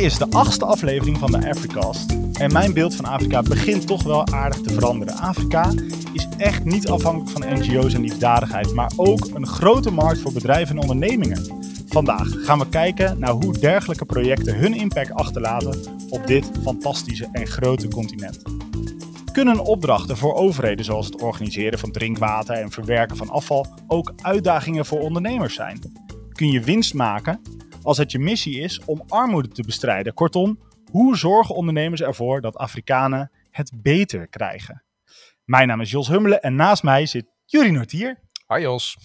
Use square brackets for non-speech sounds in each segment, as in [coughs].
is de achtste aflevering van de Africast. En mijn beeld van Afrika begint toch wel aardig te veranderen. Afrika is echt niet afhankelijk van NGO's en liefdadigheid, maar ook een grote markt voor bedrijven en ondernemingen. Vandaag gaan we kijken naar hoe dergelijke projecten hun impact achterlaten op dit fantastische en grote continent. Kunnen opdrachten voor overheden zoals het organiseren van drinkwater en verwerken van afval ook uitdagingen voor ondernemers zijn? Kun je winst maken als het je missie is om armoede te bestrijden? Kortom, hoe zorgen ondernemers ervoor dat Afrikanen het beter krijgen? Mijn naam is Jos Hummelen en naast mij zit Jurie Nortier. Hi Jos.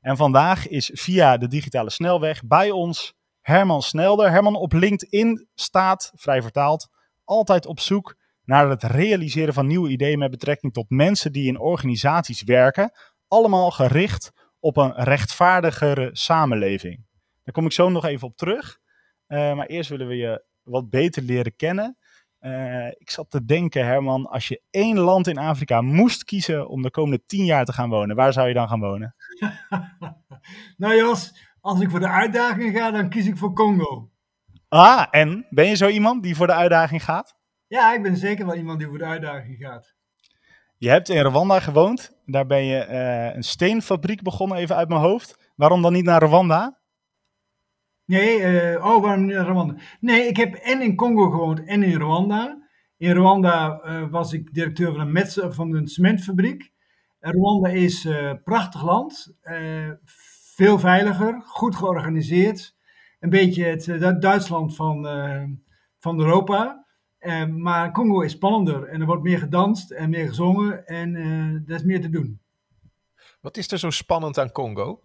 En vandaag is via de digitale snelweg bij ons Herman Snelder. Herman op LinkedIn staat, vrij vertaald, altijd op zoek naar het realiseren van nieuwe ideeën met betrekking tot mensen die in organisaties werken. Allemaal gericht op een rechtvaardigere samenleving. Daar kom ik zo nog even op terug. Uh, maar eerst willen we je wat beter leren kennen. Uh, ik zat te denken, Herman, als je één land in Afrika moest kiezen om de komende tien jaar te gaan wonen, waar zou je dan gaan wonen? [laughs] nou Jos, als ik voor de uitdaging ga, dan kies ik voor Congo. Ah, en ben je zo iemand die voor de uitdaging gaat? Ja, ik ben zeker wel iemand die voor de uitdaging gaat. Je hebt in Rwanda gewoond. Daar ben je uh, een steenfabriek begonnen, even uit mijn hoofd. Waarom dan niet naar Rwanda? Nee, uh, oh, waarom niet Rwanda? Nee, ik heb en in Congo gewoond en in Rwanda. In Rwanda uh, was ik directeur van een, van een cementfabriek. Rwanda is een prachtig land. veel veiliger, goed georganiseerd. Een beetje het Duitsland van, van Europa. Maar Congo is spannender en er wordt meer gedanst en meer gezongen en er is meer te doen. Wat is er zo spannend aan Congo?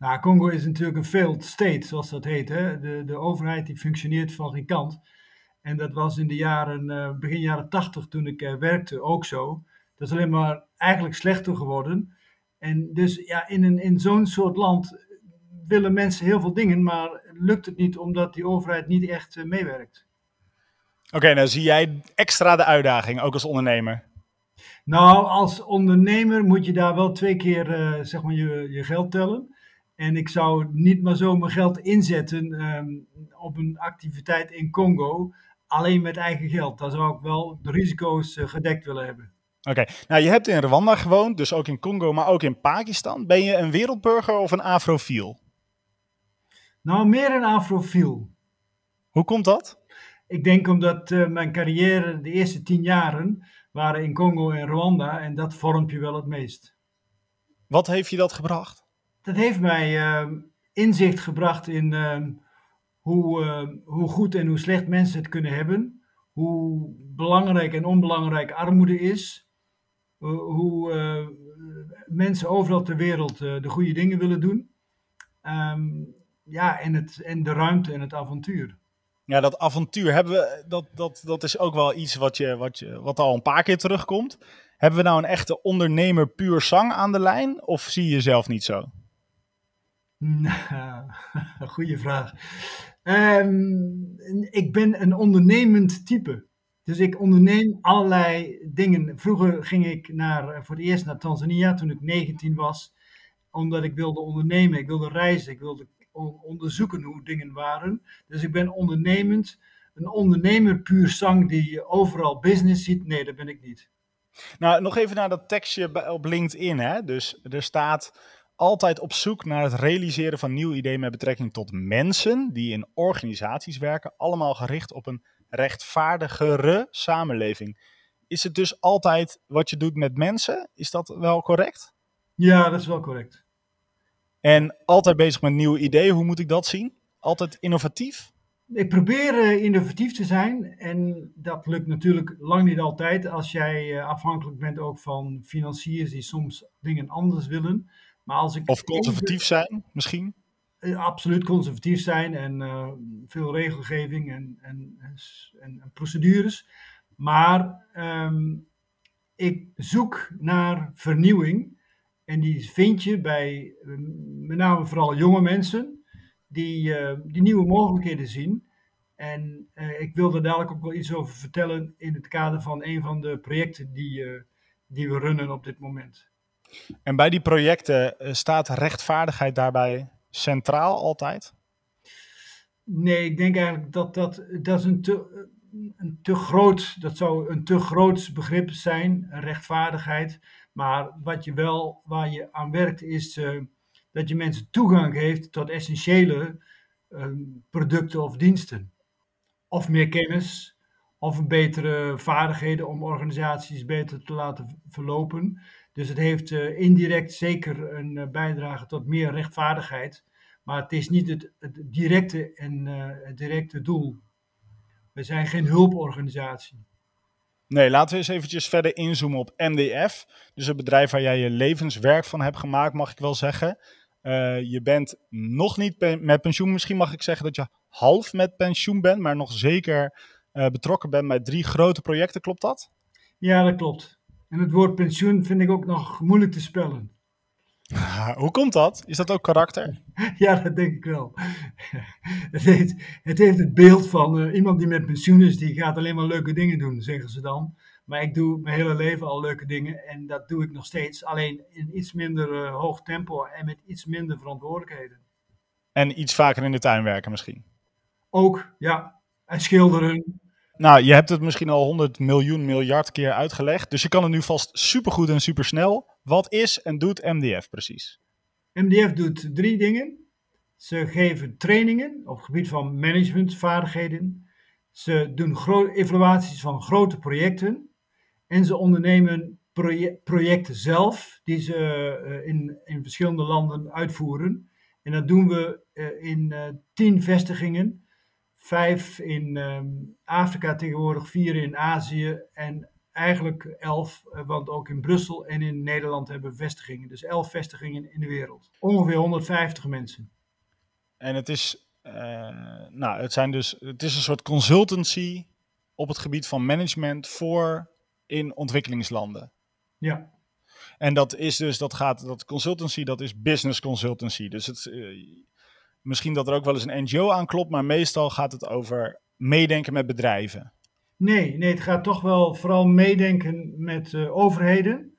Nou, Congo is natuurlijk een failed state, zoals dat heet. Hè? De, de overheid die functioneert van geen kant. En dat was in de jaren, uh, begin jaren tachtig, toen ik werkte, ook zo. Dat is alleen maar eigenlijk slechter geworden. En dus ja, in, een, in zo'n soort land willen mensen heel veel dingen, maar lukt het niet omdat die overheid niet echt meewerkt. Oké, okay, nou zie jij extra de uitdaging, ook als ondernemer? Nou, als ondernemer moet je daar wel twee keer uh, zeg maar je, je geld tellen. En ik zou niet maar zo mijn geld inzetten um, op een activiteit in Congo, alleen met eigen geld. Daar zou ik wel de risico's uh, gedekt willen hebben. Oké, okay. nou je hebt in Rwanda gewoond, dus ook in Congo, maar ook in Pakistan. Ben je een wereldburger of een afrofiel? Nou, meer een afrofiel. Hoe komt dat? Ik denk omdat uh, mijn carrière, de eerste tien jaren, waren in Congo en Rwanda. En dat vormt je wel het meest. Wat heeft je dat gebracht? Dat heeft mij uh, inzicht gebracht in uh, hoe, hoe goed en hoe slecht mensen het kunnen hebben. Hoe belangrijk en onbelangrijk armoede is. hoe mensen overal ter wereld de goede dingen willen doen. Ja, en, het, en de ruimte en het avontuur. Ja, dat avontuur hebben we, dat, dat, dat is ook wel iets wat, je, wat, je, wat al een paar keer terugkomt. Hebben we nou een echte ondernemer puur zang aan de lijn? Of zie je jezelf niet zo? Nou, [laughs] goeie vraag. Um, ik ben een ondernemend type. Dus ik onderneem allerlei dingen. Vroeger ging ik naar, voor het eerst naar Tanzania toen ik 19 was. Omdat ik wilde ondernemen, ik wilde reizen, ik wilde onderzoeken hoe dingen waren. Dus ik ben ondernemend. Een ondernemer puur zang die overal business ziet, nee, dat ben ik niet. Nou, nog even naar dat tekstje op LinkedIn. Hè? Dus er staat altijd op zoek naar het realiseren van nieuwe ideeën met betrekking tot mensen die in organisaties werken, allemaal gericht op een rechtvaardigere samenleving. Is het dus altijd wat je doet met mensen? Is dat wel correct? Ja, dat is wel correct. En altijd bezig met nieuwe ideeën. Hoe moet ik dat zien? Altijd innovatief? Ik probeer uh, innovatief te zijn. En dat lukt natuurlijk lang niet altijd. Als jij uh, afhankelijk bent ook van financiers die soms dingen anders willen. Maar als ik of conservatief zijn, misschien? Absoluut conservatief zijn en veel regelgeving en, en, en, en procedures. Maar um, ik zoek naar vernieuwing. En die vind je bij met name vooral jonge mensen die, uh, die nieuwe mogelijkheden zien. En uh, ik wil er dadelijk ook wel iets over vertellen in het kader van een van de projecten die, uh, die we runnen op dit moment. En bij die projecten staat rechtvaardigheid daarbij centraal altijd? Nee, ik denk eigenlijk dat dat, dat is een te, een te groot, dat zou een te groot begrip zijn, rechtvaardigheid. Maar wat je wel, waar je aan werkt, is uh, dat je mensen toegang geeft tot essentiële uh, producten of diensten. Of meer kennis, of betere vaardigheden om organisaties beter te laten verlopen. Dus het heeft uh, indirect zeker een bijdrage tot meer rechtvaardigheid. Maar het is niet het, het directe, en, het directe doel. We zijn geen hulporganisatie. Nee, laten we eens eventjes verder inzoomen op MDF. Dus het bedrijf waar jij je levenswerk van hebt gemaakt, mag ik wel zeggen. Uh, je bent nog niet met pensioen. Misschien mag ik zeggen dat je half met pensioen bent, maar nog zeker uh, betrokken bent bij drie grote projecten. Klopt dat? Ja, dat klopt. En het woord pensioen vind ik ook nog moeilijk te spellen. [laughs] Hoe komt dat? Is dat ook karakter? [laughs] Ja, dat denk ik wel. [laughs] Het heeft het, heeft het beeld van uh, iemand die met pensioen is, die gaat alleen maar leuke dingen doen, zeggen ze dan. Maar ik doe mijn hele leven al leuke dingen en dat doe ik nog steeds. Alleen in iets minder uh, hoog tempo en met iets minder verantwoordelijkheden. En iets vaker in de tuin werken misschien? Ook, ja. En schilderen. Nou, je hebt het misschien al 100 miljoen miljard keer uitgelegd. Dus je kan het nu vast supergoed en supersnel. Wat is en doet MDF precies? MDF doet drie dingen. Ze geven trainingen op het gebied van managementvaardigheden. Ze doen evaluaties van grote projecten. En ze ondernemen projecten zelf, die ze uh, in, in verschillende landen uitvoeren. En dat doen we uh, in uh, tien vestigingen. Vijf in um, Afrika tegenwoordig, vier in Azië en eigenlijk elf, want ook in Brussel en in Nederland hebben we vestigingen. Dus elf vestigingen in de wereld. Ongeveer 150 mensen. En het is, uh, nou, het zijn dus, het is een soort consultancy op het gebied van management voor in ontwikkelingslanden. Ja. En dat is dus, dat gaat, dat consultancy, dat is business consultancy. Dus het, uh, misschien dat er ook wel eens een NGO aanklopt, maar meestal gaat het over meedenken met bedrijven. Nee, nee, het gaat toch wel vooral meedenken met uh, overheden.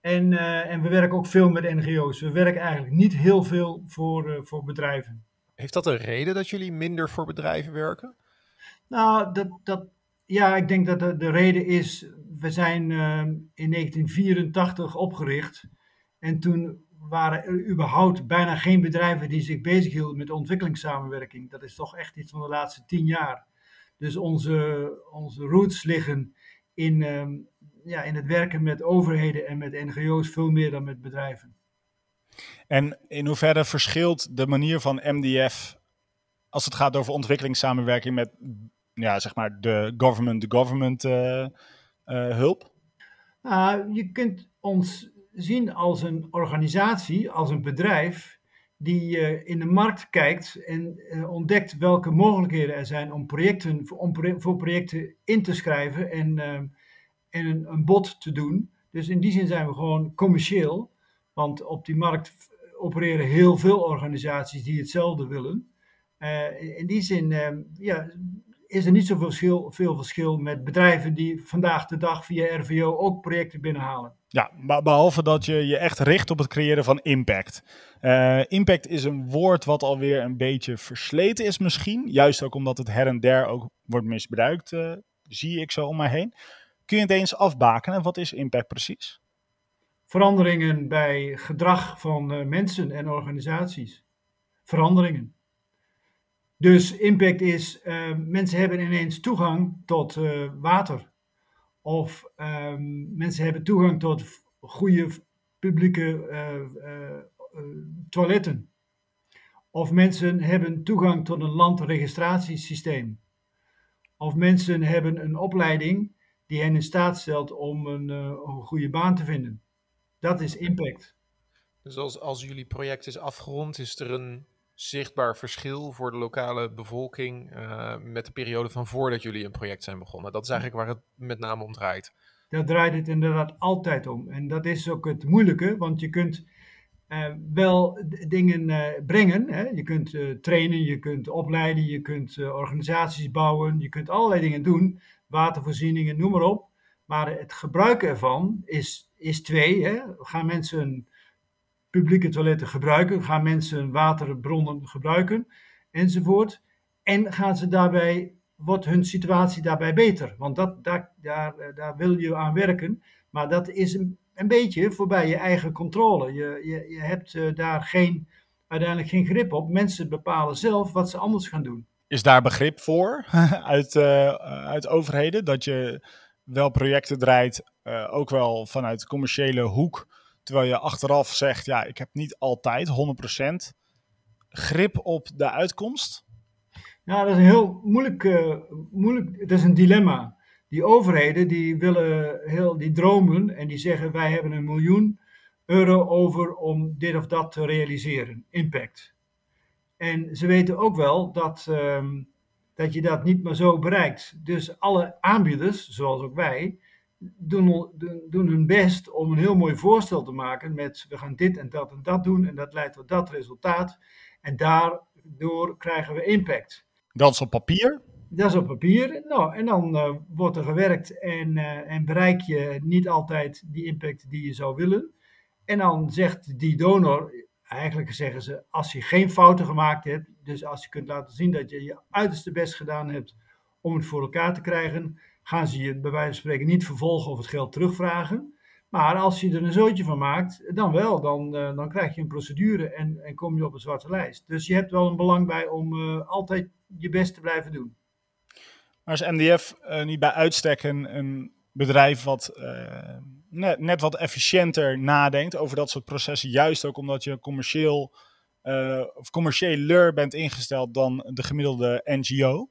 En, uh, en we werken ook veel met NGO's. We werken eigenlijk niet heel veel voor, uh, voor bedrijven. Heeft dat een reden dat jullie minder voor bedrijven werken? Nou, dat, dat, ja, ik denk dat de, de reden is, we zijn in 1984 opgericht. En toen waren er überhaupt bijna geen bedrijven die zich bezighielden met ontwikkelingssamenwerking. Dat is toch echt iets van de laatste tien jaar. Dus onze, onze roots liggen in, um, ja, in het werken met overheden en met NGO's veel meer dan met bedrijven. En in hoeverre verschilt de manier van MDF als het gaat over ontwikkelingssamenwerking met ja, zeg maar de government-to-government uh, uh, hulp? Uh, je kunt ons zien als een organisatie, als een bedrijf die uh, in de markt kijkt en uh, ontdekt welke mogelijkheden er zijn om, projecten, voor projecten in te schrijven en, uh, en een, een, bod te doen. Dus in die zin zijn we gewoon commercieel, want op die markt opereren heel veel organisaties die hetzelfde willen. in die zin ja, is er niet zoveel verschil, veel verschil met bedrijven die vandaag de dag via RVO ook projecten binnenhalen. Ja, behalve dat je je echt richt op het creëren van impact. Uh, impact is een woord wat alweer een beetje versleten is misschien. Juist ook omdat het her en der ook wordt misbruikt, uh, zie ik zo om mij heen. Kun je het eens afbakenen? Wat is impact precies? Veranderingen bij gedrag van uh, mensen en organisaties. Veranderingen. Dus impact is, mensen hebben ineens toegang tot water of um, mensen hebben toegang tot goede publieke uh, uh, toiletten. Of mensen hebben toegang tot een landregistratiesysteem. Of mensen hebben een opleiding die hen in staat stelt om een, een goede baan te vinden. Dat is impact. Dus als, als jullie project is afgerond, is er een zichtbaar verschil voor de lokale bevolking uh, met de periode van voordat jullie een project zijn begonnen. Dat is eigenlijk waar het met name om draait. Daar draait het inderdaad altijd om. En dat is ook het moeilijke, want je kunt uh, wel dingen uh, brengen. Hè? Je kunt trainen, je kunt opleiden, je kunt organisaties bouwen, je kunt allerlei dingen doen, watervoorzieningen, noem maar op. Maar het gebruiken ervan is, is twee. Hè? Gaan mensen publieke toiletten gebruiken? Gaan mensen waterbronnen gebruiken? Enzovoort. En gaan ze daarbij, wordt hun situatie daarbij beter? Want dat, daar, daar, daar wil je aan werken. Maar dat is een, beetje voorbij je eigen controle. Je, je, je hebt daar geen, uiteindelijk geen grip op. Mensen bepalen zelf wat ze anders gaan doen. Is daar begrip voor [laughs] uit, uh, uit overheden? Dat je wel projecten draait, ook wel vanuit commerciële hoek. Terwijl je achteraf zegt, ja, ik heb niet altijd 100% grip op de uitkomst. Ja, dat is een heel moeilijk, uh, moeilijk dat is een dilemma. Die overheden die willen heel, die dromen en die zeggen wij hebben een miljoen euro over om dit of dat te realiseren, impact. En ze weten ook wel dat, um, dat je dat niet maar zo bereikt. Dus alle aanbieders, zoals ook wij, doen, doen, hun best om een heel mooi voorstel te maken met we gaan dit en dat en dat doen en dat leidt tot dat resultaat. En daardoor krijgen we impact. Dat is op papier? Dat is op papier. Nou, en dan uh, wordt er gewerkt en, uh, en bereik je niet altijd die impact die je zou willen. En dan zegt die donor, eigenlijk zeggen ze, als je geen fouten gemaakt hebt, dus als je kunt laten zien dat je je uiterste best gedaan hebt om het voor elkaar te krijgen, gaan ze je bij wijze van spreken niet vervolgen of het geld terugvragen. Maar als je er een zootje van maakt, dan wel. Dan, uh, dan krijg je een procedure en, en kom je op een zwarte lijst. Dus je hebt wel een belang bij om uh, altijd je best te blijven doen. Maar is MDF uh, niet bij uitstek een, een bedrijf wat net, net, wat efficiënter nadenkt over dat soort processen? Juist ook omdat je commercieel of commerciëler bent ingesteld dan de gemiddelde NGO?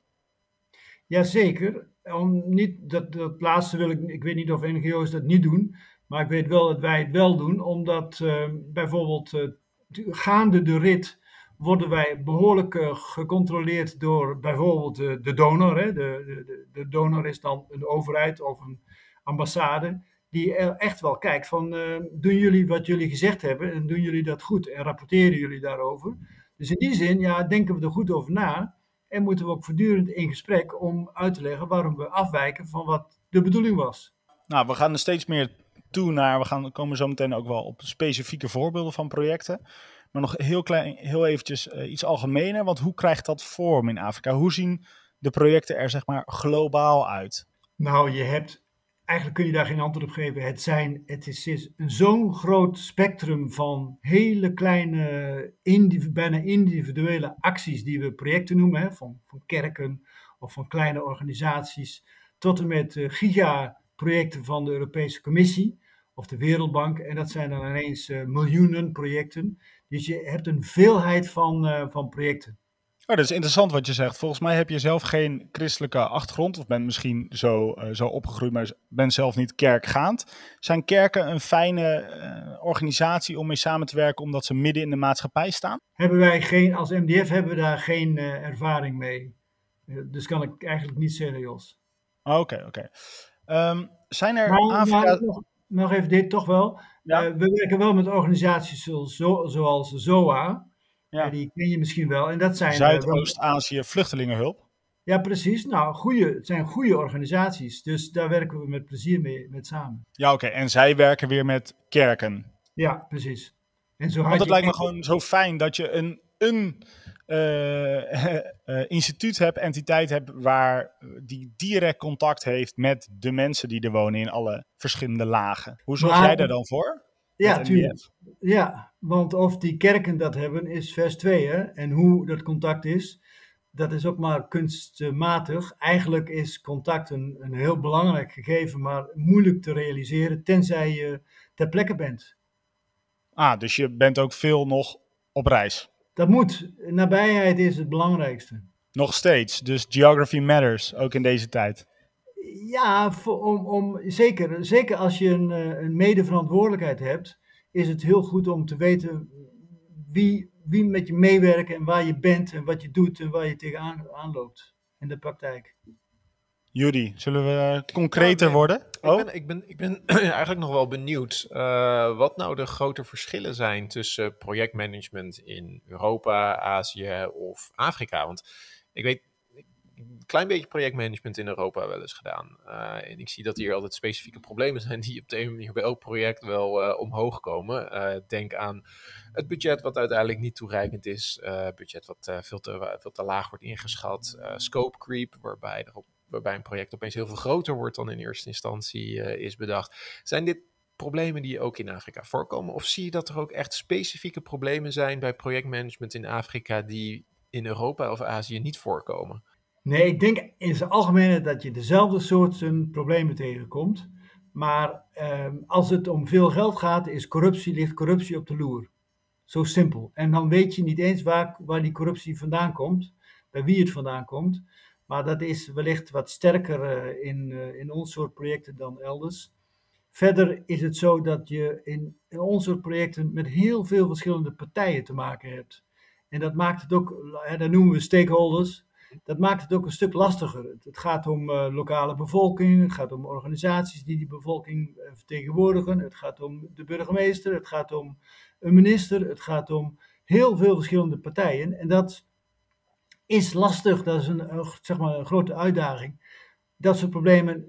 Jazeker. Om niet, dat, dat laatste wil ik, ik weet niet of NGO's dat niet doen. Maar ik weet wel dat wij het wel doen, omdat uh, bijvoorbeeld uh, gaande de rit worden wij behoorlijk uh, gecontroleerd door bijvoorbeeld de donor. Hè. De, de, de, donor is dan een overheid of een ambassade die echt wel kijkt van doen jullie wat jullie gezegd hebben en doen jullie dat goed en rapporteren jullie daarover. Dus in die zin ja, denken we er goed over na en moeten we ook voortdurend in gesprek om uit te leggen waarom we afwijken van wat de bedoeling was. Nou, we gaan er steeds meer toe naar, we gaan, komen zo meteen ook wel op specifieke voorbeelden van projecten. Maar nog heel klein, heel eventjes uh, iets algemener, want hoe krijgt dat vorm in Afrika? Hoe zien de projecten er zeg maar globaal uit? Nou, je hebt, eigenlijk kun je daar geen antwoord op geven. Het, zijn, het is, zo'n groot spectrum van hele kleine, bijna individuele acties die we projecten noemen, hè, van, van kerken of van kleine organisaties, tot en met uh, gigaprojecten van de Europese Commissie of de Wereldbank. En dat zijn dan ineens uh, miljoenen projecten. Dus je hebt een veelheid van, uh, van projecten. Oh, dat is interessant wat je zegt. Volgens mij heb je zelf geen christelijke achtergrond, of bent misschien zo, uh, zo opgegroeid, maar bent zelf niet kerkgaand. Zijn kerken een fijne organisatie om mee samen te werken, omdat ze midden in de maatschappij staan? Hebben wij geen, als MDF hebben we daar geen ervaring mee. dus kan ik eigenlijk niet zeggen, Jos. Oké, okay, oké. Okay. Um, zijn er maar, Afrika... Maar, nog even dit toch wel. Ja. We werken wel met organisaties zoals, zoals ZOA. Ja. Die ken je misschien wel. En dat zijn, Zuidoost-Azië Vluchtelingenhulp. Ja, precies. Nou, goede, het zijn goede organisaties. Dus daar werken we met plezier mee met samen. Ja, oké. Okay. En zij werken weer met kerken. Ja, precies. En zo Want het lijkt me gewoon zo fijn dat je een, een uh, uh, [laughs] instituut hebt, entiteit hebt, waar die direct contact heeft met de mensen die er wonen in alle verschillende lagen. Hoe zorg jij daar dan voor? Ja, tuurlijk. Ja, want of die kerken dat hebben is vers 2. Hè? En hoe dat contact is, dat is ook maar kunstmatig. Eigenlijk is contact een, een heel belangrijk gegeven, maar moeilijk te realiseren, tenzij je ter plekke bent. Ah, dus je bent ook veel nog op reis. Dat moet. Nabijheid is het belangrijkste. Nog steeds. Dus geography matters, ook in deze tijd. Ja, voor, om, om, zeker. Zeker als je een, eh, een medeverantwoordelijkheid hebt, is het heel goed om te weten wie, wie met je meewerkt en waar je bent en wat je doet en waar je tegenaan loopt in de praktijk. Judy, zullen we concreter worden? Oh? Ik ben, ik ben, ik ben [clears throat] eigenlijk nog wel benieuwd uh, wat nou de grote verschillen zijn tussen projectmanagement in Europa, Azië of Afrika. Want ik weet, een klein beetje projectmanagement in Europa wel eens gedaan. Uh, en ik zie dat hier altijd specifieke problemen zijn die op de een manier bij elk project wel uh, omhoog komen. Uh, denk aan het budget wat uiteindelijk niet toereikend is. budget wat veel, te, veel te laag wordt ingeschat. scope creep, waarbij, er op, waarbij een project opeens heel veel groter wordt dan in eerste instantie is bedacht. Zijn dit problemen die ook in Afrika voorkomen? Of zie je dat er ook echt specifieke problemen zijn bij projectmanagement in Afrika die in Europa of Azië niet voorkomen? Nee, ik denk in zijn algemeen dat je dezelfde soorten problemen tegenkomt. Maar ehm, als het om veel geld gaat, is corruptie, ligt corruptie op de loer. Zo simpel. En dan weet je niet eens waar, waar die corruptie vandaan komt, bij wie het vandaan komt. Maar dat is wellicht wat sterker uh, in, uh, in ons soort projecten dan elders. Verder is het zo dat je in, in ons soort projecten met heel veel verschillende partijen te maken hebt. En dat maakt het ook, dat noemen we stakeholders, dat maakt het ook een stuk lastiger. Het gaat om uh, lokale bevolking, het gaat om organisaties die die bevolking uh, vertegenwoordigen, het gaat om de burgemeester, het gaat om een minister, het gaat om heel veel verschillende partijen. En dat is lastig, dat is een, zeg maar grote uitdaging. Dat soort problemen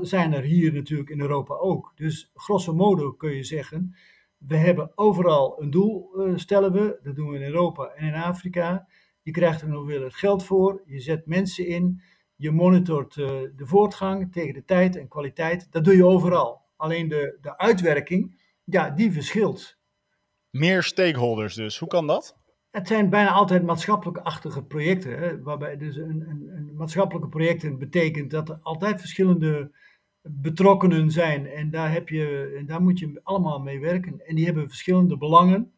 zijn er hier natuurlijk in Europa ook. Dus grosso modo kun je zeggen, we hebben overal een doel, stellen we. Dat doen we in Europa en in Afrika. Je krijgt er nog weer het geld voor. Je zet mensen in. Je monitort uh, de voortgang tegen de tijd en kwaliteit. Dat doe je overal. Alleen de, de uitwerking, ja, die verschilt. Meer stakeholders dus. Hoe kan dat? Het zijn bijna altijd maatschappelijk-achtige projecten. Hè, waarbij dus een, een, een maatschappelijke projecten betekent dat er altijd verschillende betrokkenen zijn. En daar, heb je, en daar moet je allemaal mee werken. En die hebben verschillende belangen.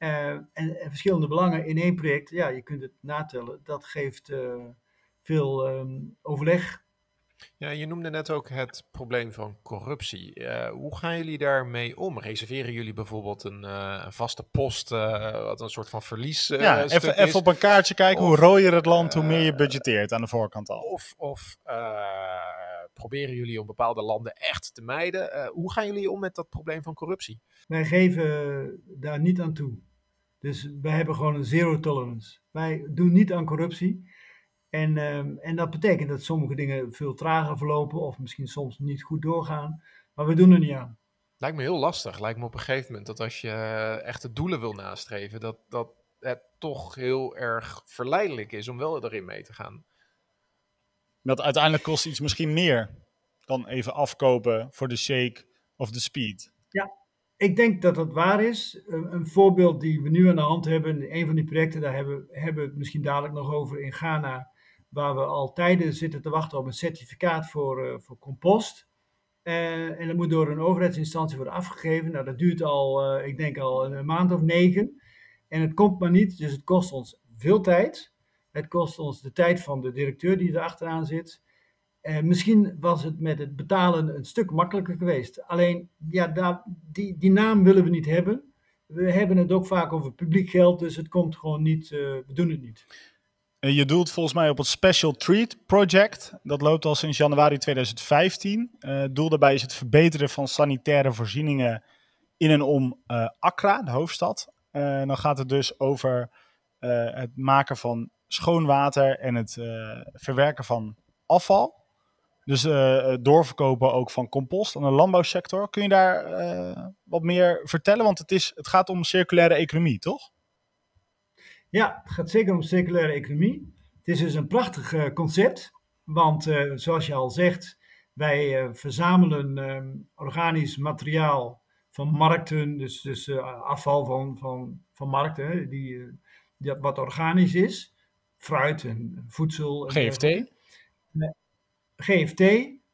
Uh, en, en, verschillende belangen in één project, ja, je kunt het natellen. Dat geeft uh, veel um, overleg. Ja, je noemde net ook het probleem van corruptie. Uh, hoe gaan jullie daarmee om? Reserveren jullie bijvoorbeeld een, een vaste post, wat een soort van verlies Ja, even, even op een kaartje kijken. Of, hoe rooier het land, hoe meer je budgeteert aan de voorkant al. Of, of proberen jullie om bepaalde landen echt te mijden. Uh, hoe gaan jullie om met dat probleem van corruptie? Wij geven daar niet aan toe. Dus wij hebben gewoon een zero tolerance. Wij doen niet aan corruptie. En, um, en dat betekent dat sommige dingen veel trager verlopen of misschien soms niet goed doorgaan. Maar we doen er niet aan. Lijkt me heel lastig. Lijkt me op een gegeven moment dat als je echte doelen wil nastreven, dat, dat het toch heel erg verleidelijk is om wel erin mee te gaan. Dat uiteindelijk kost iets misschien meer dan even afkopen voor de shake of de speed. Ja, ik denk dat dat waar is. Een, een, voorbeeld die we nu aan de hand hebben, een van die projecten, daar hebben, we het misschien dadelijk nog over in Ghana, waar we al tijden zitten te wachten op een certificaat voor, uh, voor compost. Uh, en dat moet door een overheidsinstantie worden afgegeven. Nou, dat duurt al, uh, ik denk al een maand of negen. En het komt maar niet, dus het kost ons veel tijd. Het kost ons de tijd van de directeur die er achteraan zit. Uh, misschien was het met het betalen een stuk makkelijker geweest. Alleen, ja, daar, die, die naam willen we niet hebben. We hebben het ook vaak over publiek geld, dus het komt gewoon niet, uh, we doen het niet. Uh, je doelt volgens mij op het Special Treat Project. Dat loopt al sinds januari 2015. het doel daarbij is het verbeteren van sanitaire voorzieningen in en om Accra, de hoofdstad. dan gaat het dus over het maken van schoon water en het verwerken van afval. Dus uh, doorverkopen ook van compost aan de landbouwsector. Kun je daar uh, wat meer vertellen? Want het, is, het gaat om circulaire economie, toch? Ja, het gaat zeker om circulaire economie. Het is dus een prachtig uh, concept. Want zoals je al zegt, wij verzamelen ehm, organisch materiaal van markten. Dus, dus afval van, van, van markten, die, die, wat organisch is. Fruit en voedsel. En GFT? GFT,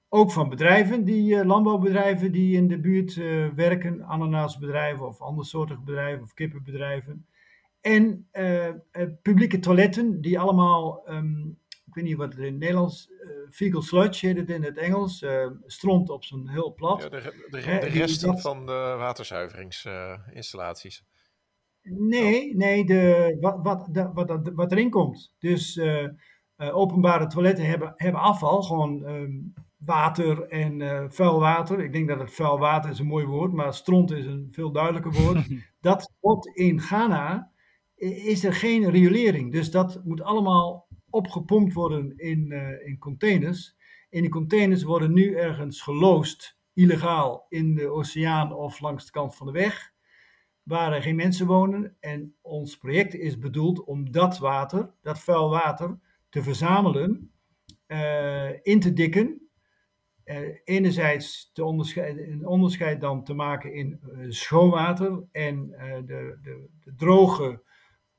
ook van bedrijven, die uh, landbouwbedrijven die in de buurt uh, werken, ananasbedrijven of andersoortige bedrijven of kippenbedrijven. En uh, publieke toiletten, die allemaal, um, ik weet niet wat het in het Nederlands, fecal sludge heet het in het Engels, stront op zo'n heel plat. Ja, de, de, de, de resten dat... van de waterzuiveringsinstallaties. Nee, nee, de, wat, wat, de, wat, wat erin komt. Dus uh, openbare toiletten hebben, hebben afval, gewoon um, water en uh, vuil water. Ik denk dat het vuil water is een mooi woord, maar stront is een veel duidelijker woord. [laughs] dat wordt in Ghana, is er geen riolering. Dus dat moet allemaal opgepompt worden in, eh, in containers. En die containers worden nu ergens geloosd, illegaal, in de oceaan of langs de kant van de weg, waar er geen mensen wonen. En ons project is bedoeld om dat water, dat vuil water, te verzamelen, uh, in te dikken. Uh, enerzijds te onderscheid, een onderscheid dan te maken in uh, schoon water en de, de, de droge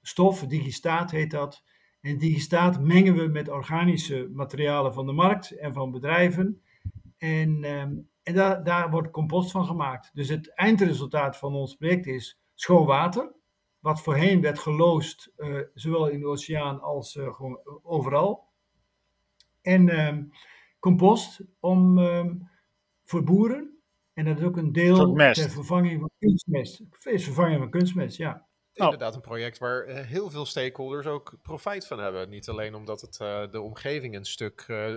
stof, digistaat heet dat. En digistaat mengen we met organische materialen van de markt en van bedrijven. En, um, en daar, daar wordt compost van gemaakt. Dus het eindresultaat van ons project is schoon water. Wat voorheen werd geloosd, uh, zowel in de oceaan als uh, gewoon overal. En um, compost om, um, voor boeren. En dat is ook een deel ter vervanging van kunstmest. Is vervanging van kunstmest, ja. Nou. Inderdaad, een project waar uh, heel veel stakeholders ook profijt van hebben. Niet alleen omdat het uh, de omgeving een stuk uh,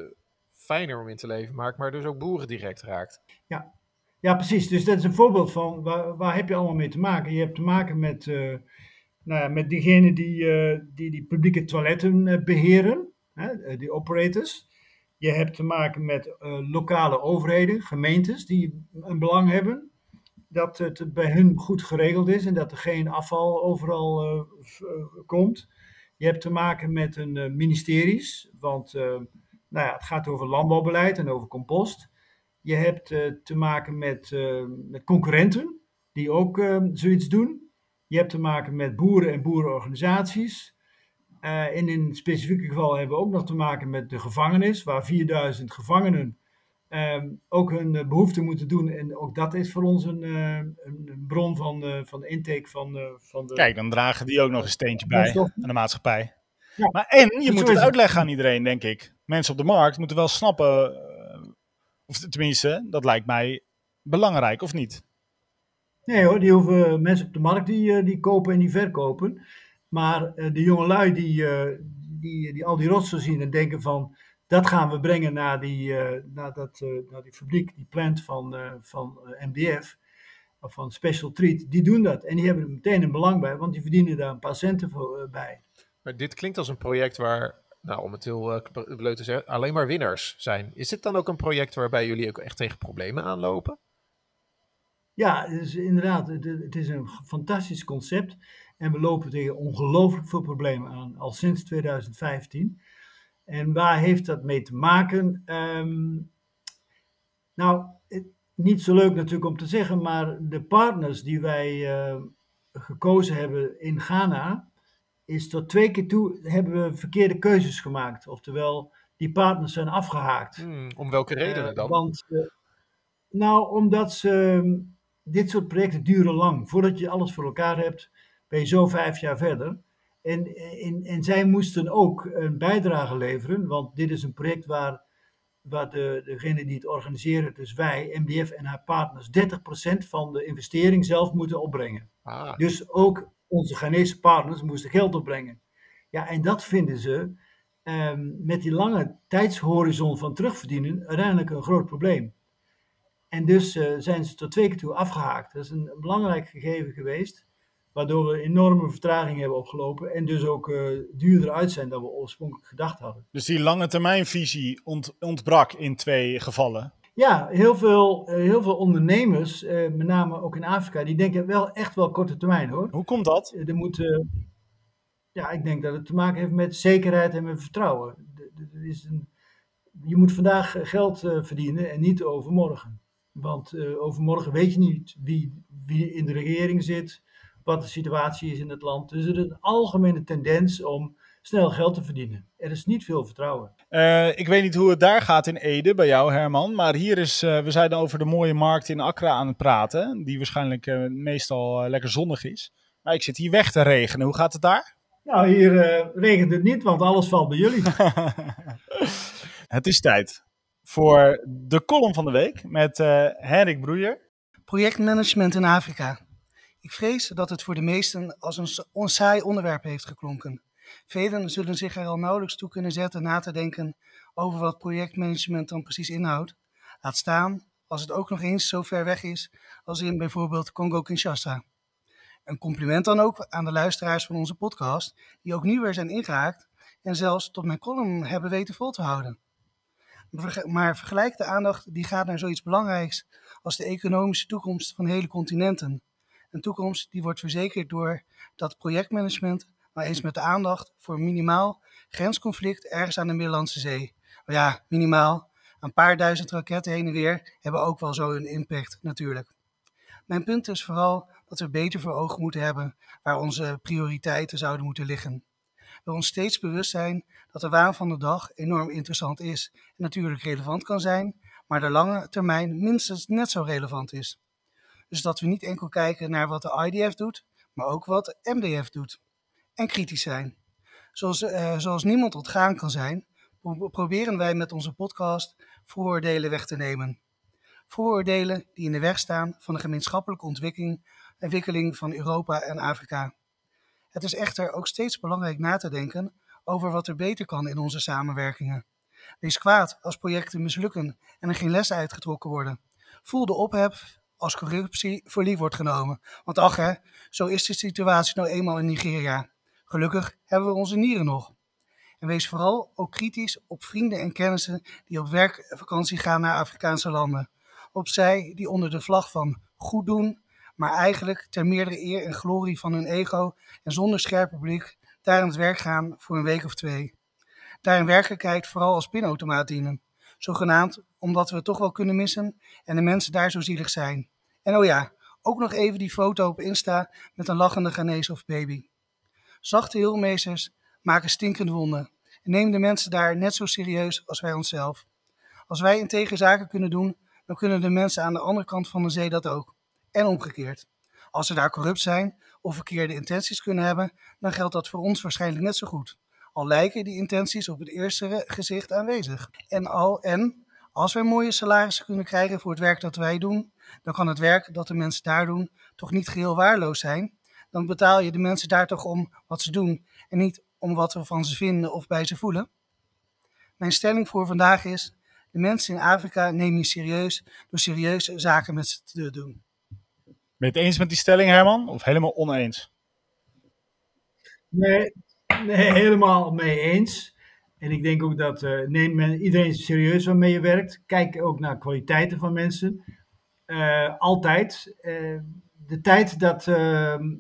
fijner om in te leven maakt, maar dus ook boeren direct raakt. Ja, ja precies. Dus dat is een voorbeeld van waar, waar heb je allemaal mee te maken. Je hebt te maken met, nou ja, met diegenen die, die die publieke toiletten beheren, hè, die operators. Je hebt te maken met lokale overheden, gemeentes die een belang hebben dat het bij hun goed geregeld is en dat er geen afval overal uh, komt. Je hebt te maken met een uh, ministeries, want uh, nou ja, het gaat over landbouwbeleid en over compost. Je hebt te maken met, met concurrenten die ook zoiets doen. Je hebt te maken met boeren en boerenorganisaties. en in het specifieke geval hebben we ook nog te maken met de gevangenis, waar 4000 gevangenen um, ook hun uh, behoefte moeten doen. En ook dat is voor ons een, een bron van, van intake van, van de... Kijk, dan dragen die ook nog een steentje bij aan de maatschappij. Ja. Maar en je moet het uitleggen aan iedereen, denk ik. Mensen op de markt moeten wel snappen, of tenminste, dat lijkt mij belangrijk, of niet? Nee hoor, die hoeven mensen op de markt die, die kopen en die verkopen. Maar de jongelui die, die, die al die rotsen zien en denken van dat gaan we brengen naar die, uh, naar dat, uh, naar die fabriek, die plant van, uh, van MDF, of van Special Treat. Die doen dat en die hebben er meteen een belang bij, want die verdienen daar een paar centen voor, bij. Maar dit klinkt als een project waar, nou, om het heel leuk te zeggen, alleen maar winnaars zijn. Is dit dan ook een project waarbij jullie ook echt tegen problemen aanlopen? Ja, inderdaad, het, is een fantastisch concept. En we lopen tegen ongelooflijk veel problemen aan, al sinds 2015. En waar heeft dat mee te maken? Um, nou, het, niet zo leuk natuurlijk om te zeggen, maar de partners die wij uh, gekozen hebben in Ghana, is tot twee keer toe hebben we verkeerde keuzes gemaakt. Oftewel, die partners zijn afgehaakt. Hmm, om welke redenen dan? Uh, want, uh, nou, omdat ze, dit soort projecten duren lang. Voordat je alles voor elkaar hebt, ben je zo vijf jaar verder. En, en, en zij moesten ook een bijdrage leveren, want dit is een project waar, waar de, degene die het organiseren, dus wij, MDF en haar partners, 30% van de investering zelf moeten opbrengen. Ah. Dus ook onze Ghanese partners moesten geld opbrengen. Ja, en dat vinden ze um, met die lange tijdshorizon van terugverdienen uiteindelijk een groot probleem. En dus uh, zijn ze tot twee keer toe afgehaakt. Dat is een belangrijk gegeven geweest waardoor we enorme vertraging hebben opgelopen en dus ook uh, duurder uit zijn dan we oorspronkelijk gedacht hadden. Dus die lange termijnvisie ont, ontbrak in twee gevallen? Ja, heel veel, uh, heel veel ondernemers, uh, met name ook in Afrika, die denken wel echt wel korte termijn hoor. Hoe komt dat? er moet, ja, ik denk dat het te maken heeft met zekerheid en met vertrouwen. Er is een, je moet vandaag geld verdienen en niet overmorgen. Want overmorgen weet je niet wie, wie in de regering zit, wat de situatie is in het land. Dus er is een algemene tendens om snel geld te verdienen. Er is niet veel vertrouwen. Uh, ik weet niet hoe het daar gaat in Ede, bij jou Herman. Maar hier is, uh, we zijn over de mooie markt in Accra aan het praten. Die waarschijnlijk uh, meestal lekker zonnig is. Maar ik zit hier weg te regenen. Hoe gaat het daar? Nou, hier regent het niet, want alles valt bij jullie. [laughs] [laughs] het is tijd voor de column van de week met Henrik Broeier. Projectmanagement in Afrika. Ik vrees dat het voor de meesten als een onsaai onderwerp heeft geklonken. Velen zullen zich er al nauwelijks toe kunnen zetten na te denken over wat projectmanagement dan precies inhoudt. Laat staan als het ook nog eens zo ver weg is als in bijvoorbeeld Congo-Kinshasa. Een compliment dan ook aan de luisteraars van onze podcast, die ook nu weer zijn ingehaakt en zelfs tot mijn column hebben weten vol te houden. Maar vergelijk de aandacht die gaat naar zoiets belangrijks als de economische toekomst van hele continenten. Een toekomst die wordt verzekerd door dat projectmanagement, maar eens met de aandacht voor minimaal grensconflict ergens aan de Middellandse Zee. Maar ja, minimaal. Een paar duizend raketten heen en weer hebben ook wel zo een impact natuurlijk. Mijn punt is vooral dat we beter voor ogen moeten hebben waar onze prioriteiten zouden moeten liggen. We ons steeds bewust zijn dat de waan van de dag enorm interessant is en natuurlijk relevant kan zijn, maar de lange termijn minstens net zo relevant is. Dus dat we niet enkel kijken naar wat de IDF doet, maar ook wat de MDF doet. En kritisch zijn. Zoals, uh, zoals niemand ontgaan kan zijn, proberen wij met onze podcast vooroordelen weg te nemen. Vooroordelen die in de weg staan van de gemeenschappelijke ontwikkeling, ontwikkeling van Europa en Afrika. Het is echter ook steeds belangrijk na te denken over wat er beter kan in onze samenwerkingen. Wees kwaad als projecten mislukken en er geen lessen uitgetrokken worden. Voel de ophef als corruptie voor lief wordt genomen. Want ach hè, zo is de situatie nou eenmaal in Nigeria. Gelukkig hebben we onze nieren nog. En wees vooral ook kritisch op vrienden en kennissen die op werkvakantie gaan naar Afrikaanse landen. Op zij die onder de vlag van goed doen, maar eigenlijk ter meerdere eer en glorie van hun ego en zonder scherpe blik daar aan het werk gaan voor een week of twee. Daar in werkelijkheid vooral als pinautomaat dienen. Zogenaamd omdat we het toch wel kunnen missen en de mensen daar zo zielig zijn. En oh ja, ook nog even die foto op Insta met een lachende Ghanese of baby. Zachte heelmeesters maken stinkende wonden en nemen de mensen daar net zo serieus als wij onszelf. Als wij integer zaken kunnen doen, dan kunnen de mensen aan de andere kant van de zee dat ook. En omgekeerd. Als ze daar corrupt zijn of verkeerde intenties kunnen hebben, dan geldt dat voor ons waarschijnlijk net zo goed. Al lijken die intenties op het eerste gezicht aanwezig. En, al, en als wij mooie salarissen kunnen krijgen voor het werk dat wij doen, dan kan het werk dat de mensen daar doen toch niet geheel waarloos zijn. Dan betaal je de mensen daar toch om wat ze doen en niet om wat we van ze vinden of bij ze voelen. Mijn stelling voor vandaag is: de mensen in Afrika nemen je serieus door serieuze zaken met ze te doen. Ben je het eens met die stelling, Herman, of helemaal oneens? Nee, nee helemaal mee eens. En ik denk ook dat uh, neem men, iedereen serieus waarmee je werkt. Kijk ook naar kwaliteiten van mensen. Uh, altijd. Uh, de tijd dat,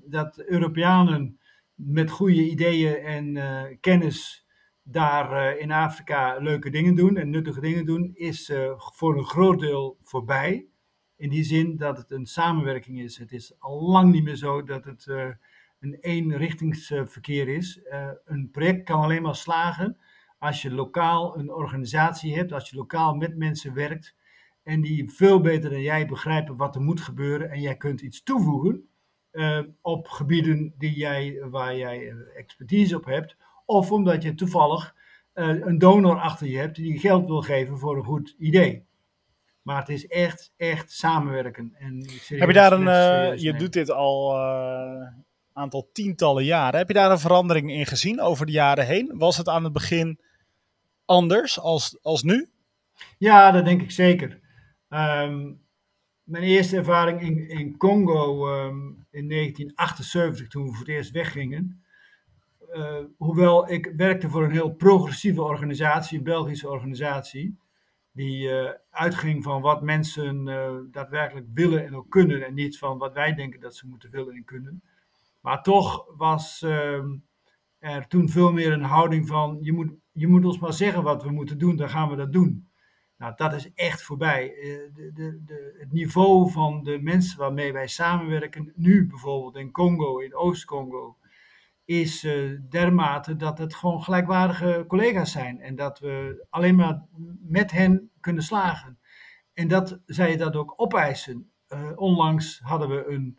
dat Europeanen met goede ideeën en kennis daar in Afrika leuke dingen doen en nuttige dingen doen, is voor een groot deel voorbij. In die zin dat het een samenwerking is. Het is al lang niet meer zo dat het een eenrichtingsverkeer is. een project kan alleen maar slagen als je lokaal een organisatie hebt, als je lokaal met mensen werkt en die veel beter dan jij begrijpen wat er moet gebeuren en jij kunt iets toevoegen uh, op gebieden die jij, waar jij eh, expertise op hebt, of omdat je toevallig uh, een donor achter je hebt die geld wil geven voor een goed idee. Maar het is echt, echt samenwerken. En Heb je daar een, uh, je doet dit al een aantal tientallen jaren. Heb je daar een verandering in gezien over de jaren heen? Was het aan het begin anders als, als nu? Ja, dat denk ik zeker. Um, mijn eerste ervaring in, in Congo um, in 1978, toen we voor het eerst weggingen. Uh, hoewel ik werkte voor een heel progressieve organisatie, een Belgische organisatie, die uh, uitging van wat mensen uh, daadwerkelijk willen en ook kunnen, en niet van wat wij denken dat ze moeten willen en kunnen. Maar toch was ehm, er toen veel meer een houding van: je moet je moet ons maar zeggen wat we moeten doen, dan gaan we dat doen. Nou, dat is echt voorbij. Eh, de, de, de, het niveau van de mensen waarmee wij samenwerken, nu bijvoorbeeld in Congo, in Oost-Congo, is uh, dermate dat het gewoon gelijkwaardige collega's zijn. En dat we alleen maar met hen kunnen slagen. En dat zij dat ook opeisen. Uh, onlangs hadden we een,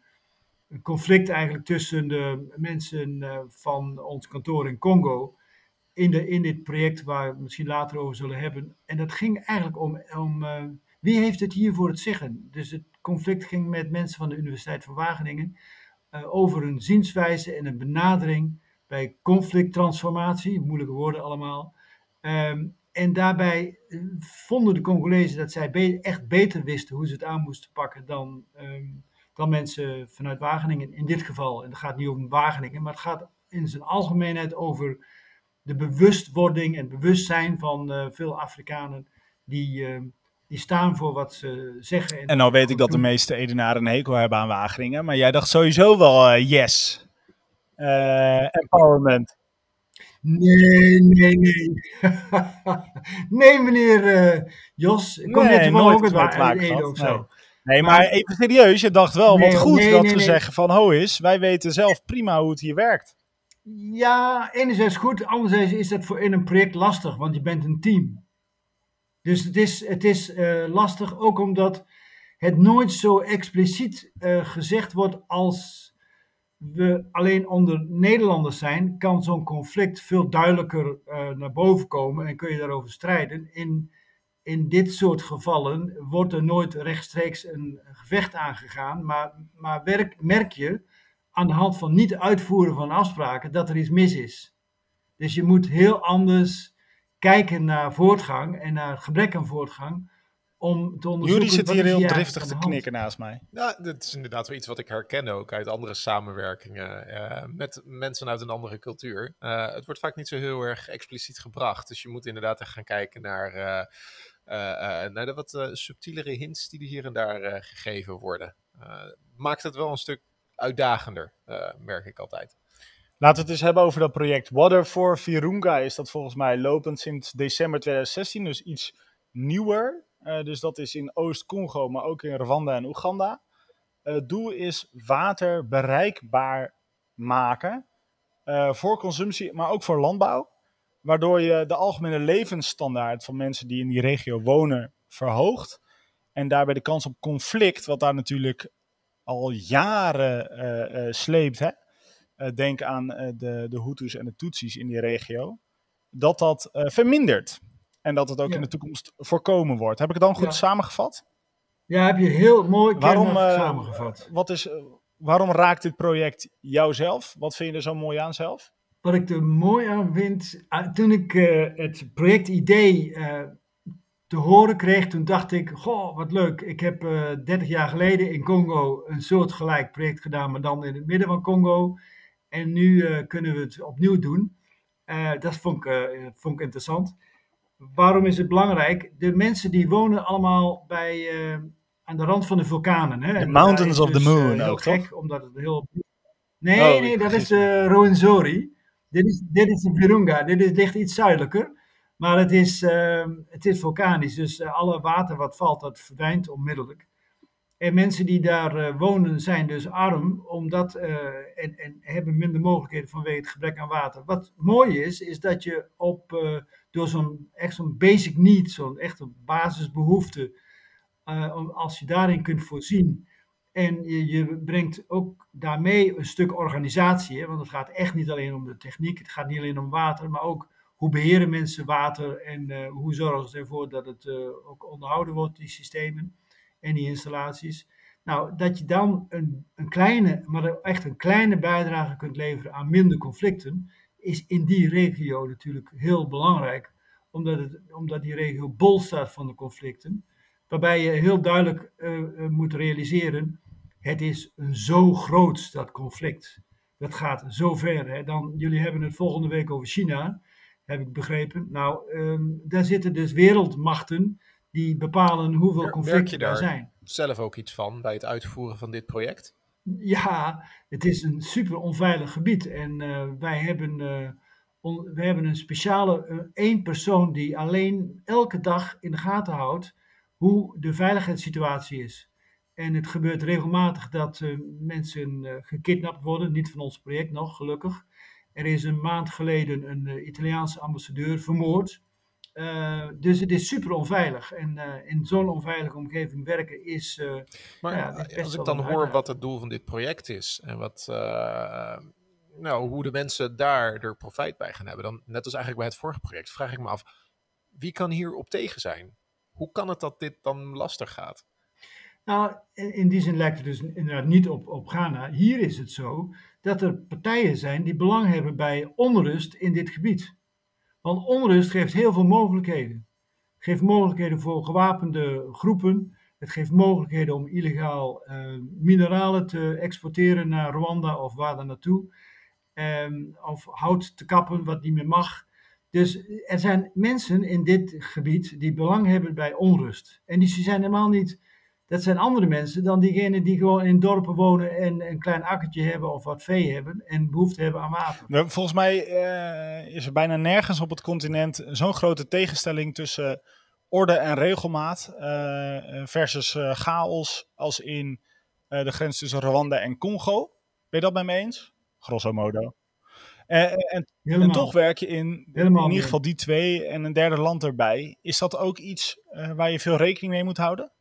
conflict eigenlijk tussen de mensen van ons kantoor in Congo in, de, in dit project waar we misschien later over zullen hebben. En dat ging eigenlijk om, om uh, wie heeft het hier voor het zeggen. Dus het conflict ging met mensen van de Universiteit van Wageningen uh, over een zienswijze en een benadering bij conflicttransformatie, moeilijke woorden allemaal. Um, en daarbij eh, vonden de Congolezen dat zij echt beter wisten hoe ze het aan moesten pakken dan, um, dan mensen vanuit Wageningen in dit geval. En het gaat niet om Wageningen, maar het gaat in zijn algemeenheid over de bewustwording en bewustzijn van eh, veel Afrikanen die, eh, die staan voor wat ze zeggen. En nou weet ik dat de meeste Edenaren een hekel hebben aan Wageningen, maar jij dacht sowieso wel eh, yes. Empowerment. Nee, nee, nee. [laughs] nee, meneer Jos. Ik kom Nee, net nooit ook gehad, of zo. nee. Nee, maar even serieus, je dacht wel Nee, wat goed dat nee. zeggen van ho is, wij weten zelf prima hoe het hier werkt. Ja, enerzijds goed, anderzijds is dat voor in een project lastig, want je bent een team. Dus het is, het is eh, lastig ook omdat het nooit zo expliciet eh, gezegd wordt als we alleen onder Nederlanders zijn, kan zo'n conflict veel duidelijker eh, naar boven komen en kun je daarover strijden. In, in dit soort gevallen wordt er nooit rechtstreeks een gevecht aangegaan, maar, maar merk je aan de hand van niet uitvoeren van afspraken dat er iets mis is. Dus je moet heel anders kijken naar voortgang en naar gebrek aan voortgang om te onderzoeken. Jury zit hier is heel driftig te knikken naast mij. Nou, dat is inderdaad wel iets wat ik herken ook uit andere samenwerkingen eh, met mensen uit een andere cultuur. Eh, het wordt vaak niet zo heel erg expliciet gebracht. Dus je moet inderdaad echt gaan kijken naar, eh, naar de wat eh, subtielere hints die er hier en daar eh, gegeven worden. Eh, maakt het wel een stuk uitdagender, eh, merk ik altijd. Laten we het eens hebben over dat project. Water for Virunga is dat volgens mij lopend sinds december 2016, dus iets nieuwer. Eh, dus dat is in Oost-Congo, maar ook in Rwanda en Oeganda. Eh, Het doel is water bereikbaar maken voor consumptie, maar ook voor landbouw. Waardoor je de algemene levensstandaard van mensen die in die regio wonen verhoogt. En daarbij de kans op conflict, wat daar natuurlijk al jaren eh, eh, sleept. Hè? Eh, denk aan de, de Hutus en de Tutsis in die regio. Dat dat vermindert. En dat het ook Ja. in de toekomst voorkomen wordt. Heb ik het dan goed Ja. samengevat? Ja, heb je heel mooi Waarom, samengevat. Wat is, waarom raakt dit project jou zelf? Wat vind je er zo mooi aan zelf? Wat ik er mooi aan vind, toen ik het projectidee eh, te horen kreeg, toen dacht ik, goh, wat leuk. Ik heb eh 30 jaar geleden in Congo een soortgelijk project gedaan, maar dan in het midden van Congo. En nu eh, kunnen we het opnieuw doen. Eh, dat vond ik, vond ik interessant. Waarom is het belangrijk? De mensen die wonen allemaal bij, aan de rand van de vulkanen. Hè? The Mountains of the dus, Moon ook, gek, toch? omdat het heel... Nee, Oh, nee, dat is de Rwenzori. Dit is, dit is de Virunga. Dit is, ligt iets zuidelijker. Maar het is, eh, het is vulkanisch. Dus eh, alle water wat valt, dat verdwijnt onmiddellijk. En mensen die daar eh, wonen zijn dus arm omdat, eh, en, en hebben minder mogelijkheden vanwege het gebrek aan water. Wat mooi is, is dat je op, door zo'n echt basic need, zo'n echte basisbehoefte, eh, als je daarin kunt voorzien. En je, je brengt ook daarmee een stuk organisatie, hè, want het gaat echt niet alleen om de techniek, het gaat niet alleen om water, maar ook hoe beheren mensen water en eh, hoe zorgen ze ervoor dat het eh, ook onderhouden wordt, die systemen en die installaties. Nou, dat je dan een, een kleine, maar echt een kleine bijdrage kunt leveren aan minder conflicten, is in die regio natuurlijk heel belangrijk, omdat, het, omdat die regio bol staat van de conflicten. Waarbij je heel duidelijk eh, moet realiseren, het is zo groot dat conflict. Dat gaat zo ver. Hè? Dan, jullie hebben het volgende week over China, heb ik begrepen. Nou, ehm, daar zitten dus wereldmachten die bepalen hoeveel conflicten er daar zijn. zelf ook iets van bij het uitvoeren van dit project? Ja, het is een super onveilig gebied. En eh, wij hebben, on- we hebben een speciale eh, één persoon die alleen elke dag in de gaten houdt hoe de veiligheidssituatie is. En het gebeurt regelmatig dat mensen gekidnapt worden, niet van ons project nog, gelukkig. Er is een maand geleden een eh, Italiaanse ambassadeur vermoord. Eh, dus het is super onveilig. En eh, in zo'n onveilige omgeving werken is. Maar Ja, is als ik dan hoor wat het doel van dit project is en wat, nou, hoe de mensen daar er profijt bij gaan hebben, dan net als eigenlijk bij het vorige project, vraag ik me af, wie kan hier op tegen zijn? Hoe kan het dat dit dan lastig gaat? Nou, in in die zin lijkt het dus inderdaad niet op, op Ghana. Hier is het zo dat er partijen zijn die belang hebben bij onrust in dit gebied. Want onrust geeft heel veel mogelijkheden. Het geeft mogelijkheden voor gewapende groepen. Het geeft mogelijkheden om illegaal eh, mineralen te exporteren naar Rwanda of waar dan naartoe. Ehm, of hout te kappen wat niet meer mag. Dus er zijn mensen in dit gebied die belang hebben bij onrust. En die zijn helemaal niet, dat zijn andere mensen dan diegenen die gewoon in dorpen wonen en een klein akkertje hebben of wat vee hebben en behoefte hebben aan water. Nou, Volgens mij eh, is er bijna nergens op het continent zo'n grote tegenstelling tussen orde en regelmaat eh, versus eh, chaos als in de grens tussen Rwanda en Congo. Ben je dat met me eens? Grosso modo. En, en toch werk je in, Helemaal in ieder geval die twee en een derde land erbij. Is dat ook iets waar je veel rekening mee moet houden?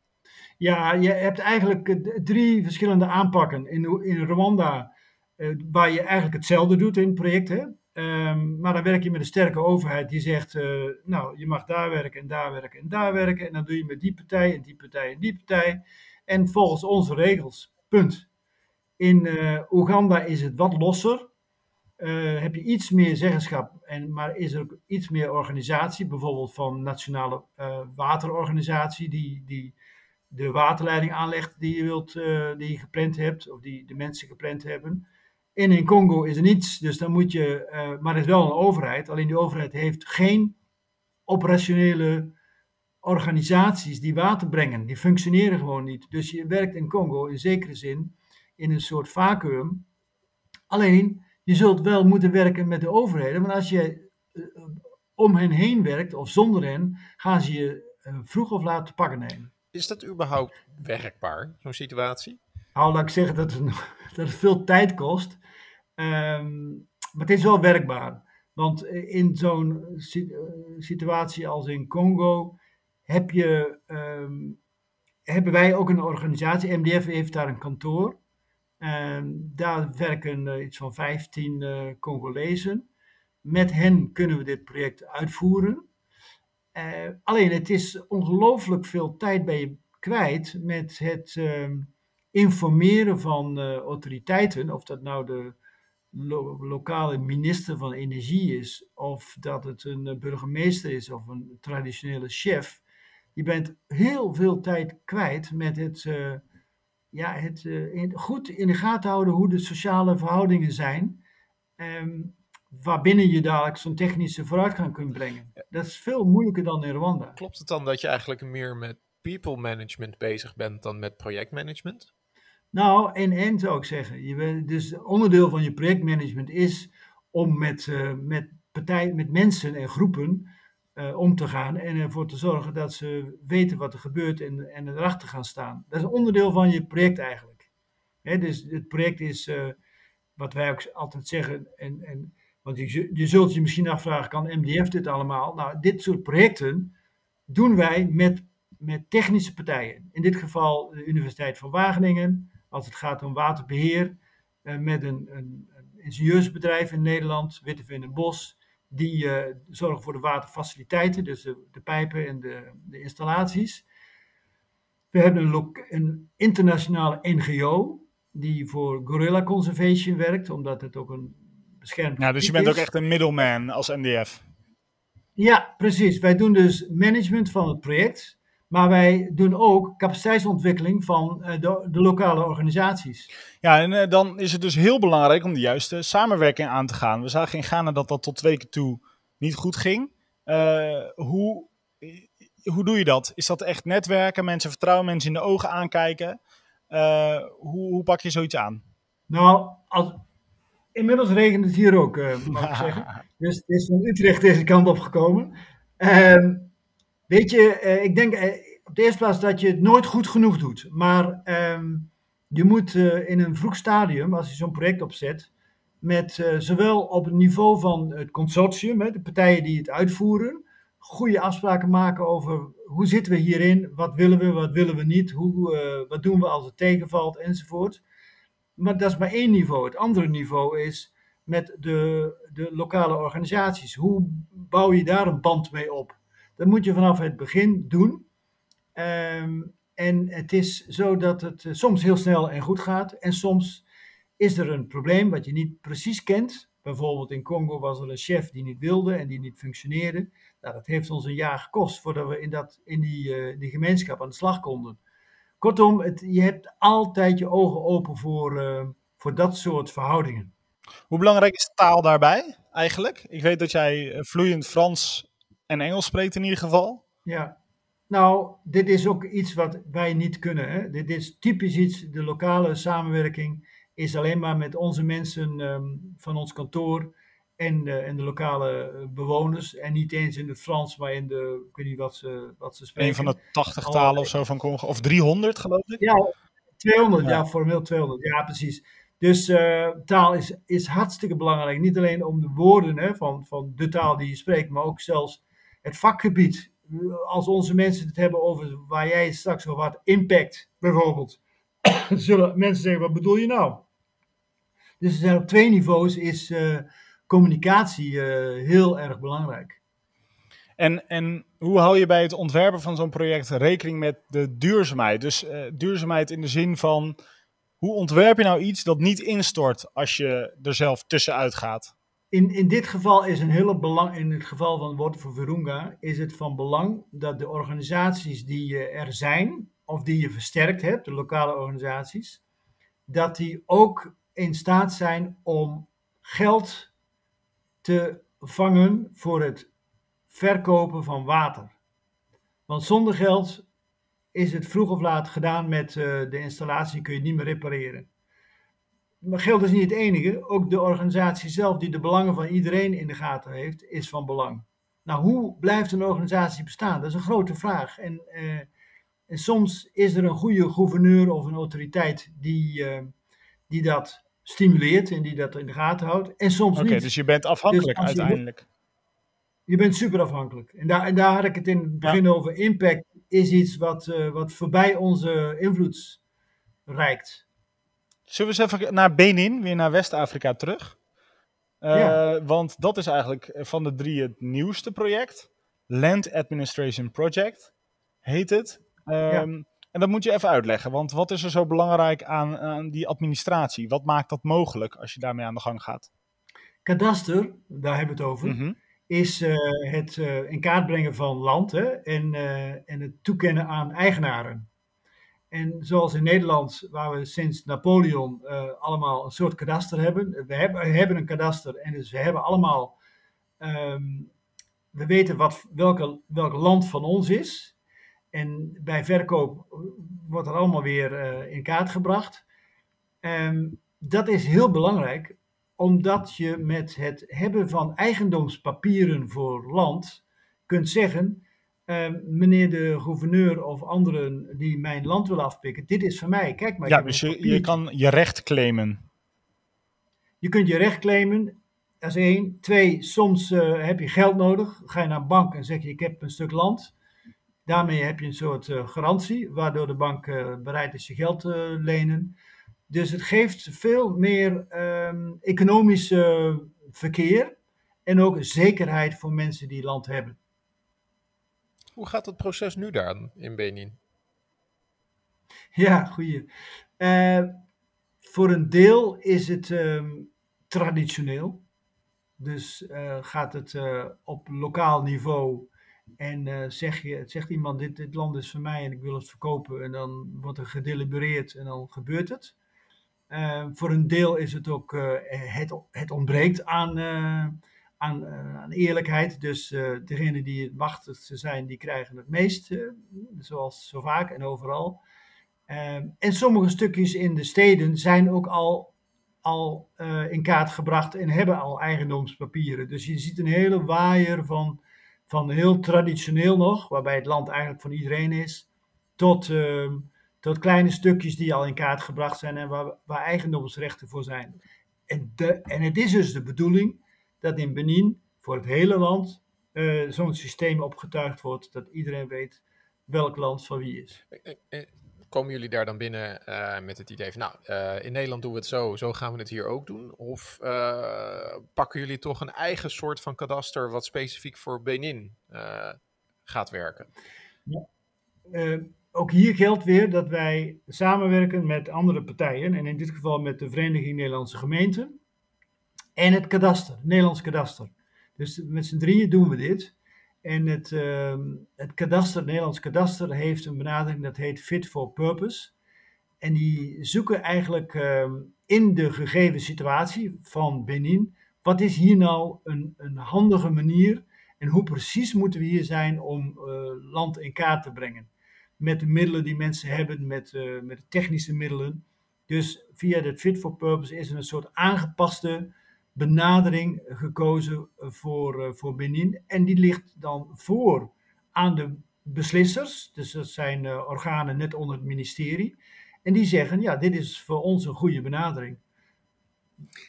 Ja, je hebt eigenlijk eh, drie verschillende aanpakken. In, in Rwanda, eh, waar je eigenlijk hetzelfde doet in projecten. Ehm, maar dan werk je met een sterke overheid die zegt, eh, nou, je mag daar werken en daar werken en daar werken. En dan doe je met die partij en die partij en die partij. En volgens onze regels, punt. In eh, Oeganda is het wat losser. Heb je iets meer zeggenschap, en, maar is er ook iets meer organisatie, bijvoorbeeld van Nationale Waterorganisatie, die, die de waterleiding aanlegt die je, wilt, eh, die je gepland hebt, of die de mensen gepland hebben. En in Congo is er niets, dus dan moet je, eh, maar er is wel een overheid, alleen die overheid heeft geen operationele organisaties die water brengen. Die functioneren gewoon niet. Dus je werkt in Congo in zekere zin in een soort vacuüm. Alleen, je zult wel moeten werken met de overheden, want als je eh, om hen heen werkt of zonder hen, gaan ze je vroeg of laat te pakken nemen. Is dat überhaupt werkbaar, zo'n situatie? Nou, laat ik zeggen dat het, [laughs] dat veel tijd kost. Ehm, maar het is wel werkbaar. Want in zo'n eh, situatie als in Congo heb je, ehm, hebben wij ook een organisatie. MDF heeft daar een kantoor. En daar werken eh, iets van 15 eh, Congolezen. Met hen kunnen we dit project uitvoeren. Eh, alleen het is ongelooflijk veel tijd ben je kwijt met het ehm, informeren van eh, autoriteiten, of dat nou de lo- lokale minister van Energie is, of dat het een eh, burgemeester is of een traditionele chef. Je bent heel veel tijd kwijt met het, ja, het goed in de gaten houden hoe de sociale verhoudingen zijn. ehm, waarbinnen je dadelijk zo'n technische vooruitgang kunt brengen. Dat is veel moeilijker dan in Rwanda. Klopt het dan dat je eigenlijk meer met people management bezig bent dan met projectmanagement? Nou, en en zou ik zeggen. Je bent, dus onderdeel van je projectmanagement is om met, eh, met, partij, met mensen en groepen eh, om te gaan en ervoor te zorgen dat ze weten wat er gebeurt en, en erachter gaan staan. Dat is een onderdeel van je project eigenlijk. Dus het project is, eh, wat wij ook altijd zeggen, en, en, want je, je zult je misschien afvragen, kan MDF dit allemaal? Nou, dit soort projecten doen wij met, met technische partijen. In dit geval de Universiteit van Wageningen, als het gaat om waterbeheer, eh, met een, een, ingenieursbedrijf in Nederland, Witteveen en Bos, die eh, zorgen voor de waterfaciliteiten, dus de, de pijpen en de, de installaties. We hebben een, een internationale NGO die voor gorilla conservation werkt, omdat het ook een beschermd Ja, dus je bent ook echt een middleman als NDF. Ja, precies. Wij doen dus management van het project, maar wij doen ook capaciteitsontwikkeling van eh, de, de lokale organisaties. Ja, en eh, dan is het dus heel belangrijk om de juiste samenwerking aan te gaan. We zagen in Ghana dat dat tot twee keer toe niet goed ging. Eh, hoe, hoe doe je dat? Is dat echt netwerken, mensen vertrouwen, mensen in de ogen aankijken? Hoe, hoe pak je zoiets aan? Nou, als, inmiddels regent het hier ook, eh, mag ik zeggen. [laughs] Dus het is van Utrecht deze kant op gekomen. Ehm, weet je, eh, ik denk eh, op de eerste plaats dat je het nooit goed genoeg doet. Maar ehm, je moet in een vroeg stadium, als je zo'n project opzet, met zowel op het niveau van het consortium, hè, de partijen die het uitvoeren, goede afspraken maken over hoe zitten we hierin, wat willen we, wat willen we niet, hoe, wat doen we als het tegenvalt enzovoort. Maar dat is maar één niveau. Het andere niveau is met de, de lokale organisaties. Hoe bouw je daar een band mee op? Dat moet je vanaf het begin doen. Ehm, en het is zo dat het eh, soms heel snel en goed gaat. En soms is er een probleem wat je niet precies kent. Bijvoorbeeld in Congo was er een chef die niet wilde en die niet functioneerde. Nou, dat heeft ons een jaar gekost voordat we in, dat, in die, eh, die gemeenschap aan de slag konden. Kortom, het, je hebt altijd je ogen open voor, eh, voor dat soort verhoudingen. Hoe belangrijk is taal daarbij eigenlijk? Ik weet dat jij eh, vloeiend Frans en Engels spreekt in ieder geval. Ja, nou, dit is ook iets wat wij niet kunnen. Hè? Dit is typisch iets, de lokale samenwerking is alleen maar met onze mensen ehm, van ons kantoor en, de- en de lokale eh, bewoners. En niet eens in het Frans, maar in de, ik weet niet wat ze, wat ze spreken. Een van de 80 Oh, talen of zo van Congo. Of 300 geloof ik. Ja, 200, ja, Ja. formeel 200. Ja, precies. Dus eh, taal is, is hartstikke belangrijk. Niet alleen om de woorden hè, van, van de taal die je spreekt, maar ook zelfs het vakgebied. Als onze mensen het hebben over waar jij straks over had, impact bijvoorbeeld, [coughs] zullen mensen zeggen, wat bedoel je nou? Dus er zijn op twee niveaus is eh, communicatie eh, heel erg belangrijk. En, en hoe hou je bij het ontwerpen van zo'n project rekening met de duurzaamheid? Dus eh, duurzaamheid in de zin van, hoe ontwerp je nou iets dat niet instort als je er zelf tussenuit gaat? In, in dit geval is een hele belang, in het geval van Water voor Virunga, is het van belang dat de organisaties die eh, er zijn, of die je versterkt hebt, de lokale organisaties, dat die ook in staat zijn om geld te vangen voor het verkopen van water. Want zonder geld is het vroeg of laat gedaan met eh, de installatie, kun je niet meer repareren. Maar geld is niet het enige. Ook de organisatie zelf, die de belangen van iedereen in de gaten heeft, is van belang. Nou, hoe blijft een organisatie bestaan? Dat is een grote vraag. En, eh, en soms is er een goede gouverneur of een autoriteit die, eh, die dat stimuleert en die dat in de gaten houdt. En soms Oké, niet. dus je bent afhankelijk als je- uiteindelijk. Je bent super afhankelijk. En daar, en daar had ik het in het begin over. Impact is iets wat, eh, wat voorbij onze invloed reikt. Zullen we eens even naar Benin, weer naar West-Afrika terug? Eh, Ja. Want dat is eigenlijk van de drie het nieuwste project. Land Administration Project heet het. Ehm, En dat moet je even uitleggen, want wat is er zo belangrijk aan, aan die administratie? Wat maakt dat mogelijk als je daarmee aan de gang gaat? Kadaster, daar hebben we het over. Mhm. is eh, het eh, in kaart brengen van land hè, en, eh, en het toekennen aan eigenaren. En zoals in Nederland, waar we sinds Napoleon allemaal een soort kadaster hebben. We hebben, we hebben een kadaster en dus we hebben allemaal. ehm, we weten wat, welke, welk land van ons is. En bij verkoop wordt er allemaal weer eh, in kaart gebracht. Ehm, dat is heel belangrijk, omdat je met het hebben van eigendomspapieren voor land kunt zeggen: ehm, meneer de gouverneur of anderen die mijn land willen afpikken, dit is van mij. Kijk maar. Ja, dus je, je kan je recht claimen. Je kunt je recht claimen. Dat is één. Twee, soms eh, heb je geld nodig. Ga je naar een bank en zeg je: Ik heb een stuk land. Daarmee heb je een soort eh, garantie, waardoor de bank eh, bereid is je geld te lenen. Dus het geeft veel meer ehm, economisch verkeer en ook zekerheid voor mensen die land hebben. Hoe gaat het proces nu daar in Benin? Ja, goeie. Eh, voor een deel is het ehm, traditioneel. Dus gaat het op lokaal niveau en eh, zeg je, zegt iemand: dit, dit land is van mij en ik wil het verkopen. En dan wordt er gedelibereerd en dan gebeurt het. Eh, voor een deel is het ook, eh, het, het ontbreekt aan, aan, aan eerlijkheid. Dus degenen die het machtigste zijn, die krijgen het meest. zoals zo vaak en overal. Ehm, en sommige stukjes in de steden zijn ook al, al in kaart gebracht en hebben al eigendomspapieren. Dus je ziet een hele waaier van, van heel traditioneel nog, waarbij het land eigenlijk van iedereen is, tot, ehm, tot kleine stukjes die al in kaart gebracht zijn en waar, waar eigendomsrechten voor zijn. En, de, en het is dus de bedoeling dat in Benin voor het hele land eh, zo'n systeem opgetuigd wordt dat iedereen weet welk land van wie is. Komen jullie daar dan binnen eh, met het idee van, nou, eh, in Nederland doen we het zo, zo gaan we het hier ook doen? Of eh, pakken jullie toch een eigen soort van kadaster wat specifiek voor Benin gaat werken? Eh, ook hier geldt weer dat wij samenwerken met andere partijen, en in dit geval met de Vereniging Nederlandse Gemeenten en het kadaster, Nederlands kadaster. Dus met z'n drieën doen we dit. En het, ehm, het kadaster, Nederlands kadaster heeft een benadering dat heet fit for purpose. En die zoeken eigenlijk ehm, in de gegeven situatie van Benin, wat is hier nou een, een handige manier en hoe precies moeten we hier zijn om uh, land in kaart te brengen? Met de middelen die mensen hebben, met, uh, met de technische middelen. Dus via de Fit for Purpose is er een soort aangepaste benadering gekozen voor, uh, voor Benin. En die ligt dan voor aan de beslissers. Dus dat zijn organen net onder het ministerie. En die zeggen, ja, dit is voor ons een goede benadering.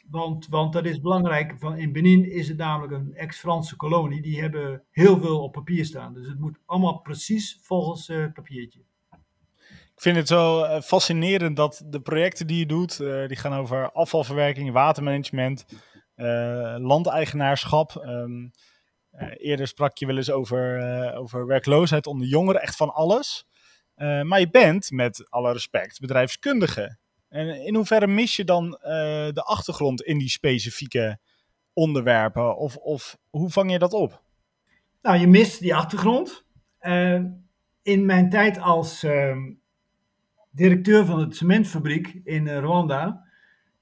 Want, want dat is belangrijk. Van, in Benin is het namelijk een ex-Franse kolonie. Die hebben heel veel op papier staan. Dus het moet allemaal precies volgens het papiertje. Ik vind het zo fascinerend dat de projecten die je doet, die gaan over afvalverwerking, watermanagement, landeigenaarschap. Um, eerder sprak je wel eens over, over werkloosheid onder jongeren, echt van alles. maar je bent, met alle respect, bedrijfskundige. En in hoeverre mis je dan de achtergrond in die specifieke onderwerpen? Of, of hoe vang je dat op? Nou, je mist die achtergrond. In mijn tijd als uh, directeur van de cementfabriek in Rwanda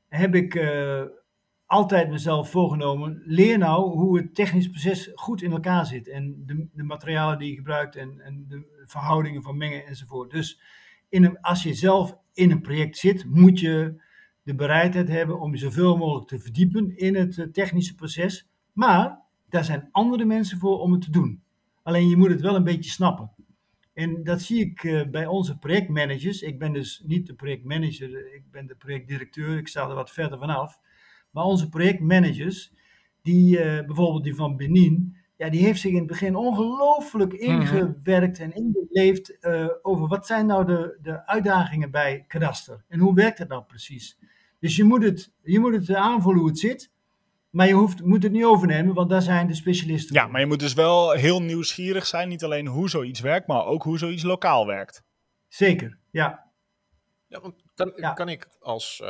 heb ik altijd mezelf voorgenomen: leer nou hoe het technisch proces goed in elkaar zit. En de, de materialen die je gebruikt en, en de verhoudingen van mengen enzovoort. Dus in een, als je zelf in een project zit, moet je de bereidheid hebben om je zoveel mogelijk te verdiepen in het eh, technische proces. Maar daar zijn andere mensen voor om het te doen. Alleen je moet het wel een beetje snappen. En dat zie ik uh, bij onze projectmanagers. Ik ben dus niet de projectmanager, ik ben de projectdirecteur, ik sta er wat verder vanaf. Maar onze projectmanagers, die uh, bijvoorbeeld die van Benin, ja, die heeft zich in het begin ongelooflijk mhm. ingewerkt en ingeleefd uh, over wat zijn nou de, de uitdagingen bij kadaster en hoe werkt het nou precies. Dus je moet het, je moet het aanvoelen hoe het zit, maar je hoeft, moet het niet overnemen, want daar zijn de specialisten Ja, maar je moet dus wel heel nieuwsgierig zijn, niet alleen hoe zoiets werkt, maar ook hoe zoiets lokaal werkt. Zeker, ja. Ja, want kan, ja. kan ik als, uh,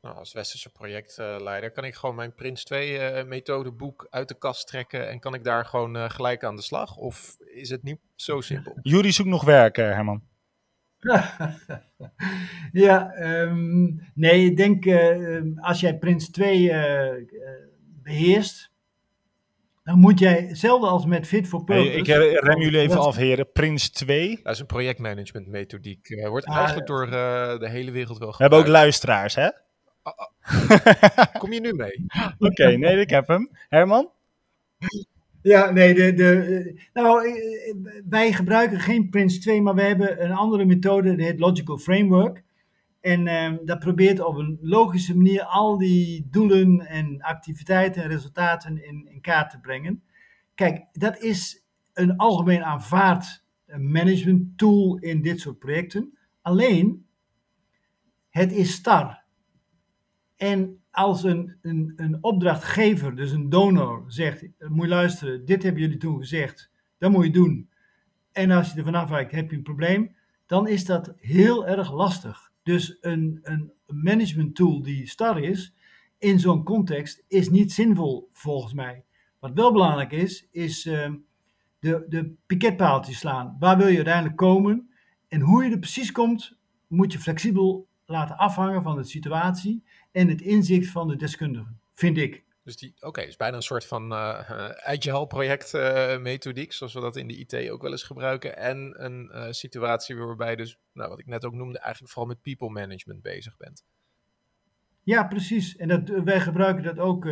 nou, als westerse projectleider, kan ik gewoon mijn Prins 2 uh, methodeboek uit de kast trekken en kan ik daar gewoon uh, gelijk aan de slag? Of is het niet zo simpel? [laughs] Jury zoekt nog werk, Herman. [laughs] ja, um, nee, ik denk als jij Prins 2 beheerst, dan moet jij, hetzelfde als met Fit for Purpose... Hey, ik rem jullie even af, heren. Prins 2. Dat is een projectmanagement methodiek. Uh, wordt ah, eigenlijk door uh, de hele wereld wel gebruikt. We hebben ook luisteraars, hè? Uh, [laughs] Kom je nu mee? Oké, okay, nee, ik heb hem. Herman? Ja, nee, de, de, nou, wij gebruiken geen Prince 2, maar we hebben een andere methode, die heet Logical Framework. En uh, dat probeert op een logische manier al die doelen en activiteiten en resultaten in, kaart te brengen. Kijk, dat is een algemeen aanvaard management tool in dit soort projecten. Alleen, het is star. En als een, een, een opdrachtgever, dus een donor, zegt: Moet je luisteren, dit hebben jullie toen gezegd, dat moet je doen. En als je er vanaf wijkt, heb je een probleem. Dan is dat heel erg lastig. Dus een, een management tool die star is, in zo'n context, is niet zinvol volgens mij. Wat wel belangrijk is, is uh, de, de piketpaaltjes slaan. Waar wil je uiteindelijk komen? En hoe je er precies komt, moet je flexibel laten afhangen van de situatie en het inzicht van de deskundigen, vind ik. Dus die, oké, okay, is bijna een soort van uh, agile project uh, methodiek, zoals we dat in de IT ook wel eens gebruiken. En een uh, situatie waarbij dus, nou, wat ik net ook noemde, eigenlijk vooral met people management bezig bent. Ja, precies. En dat, wij gebruiken dat ook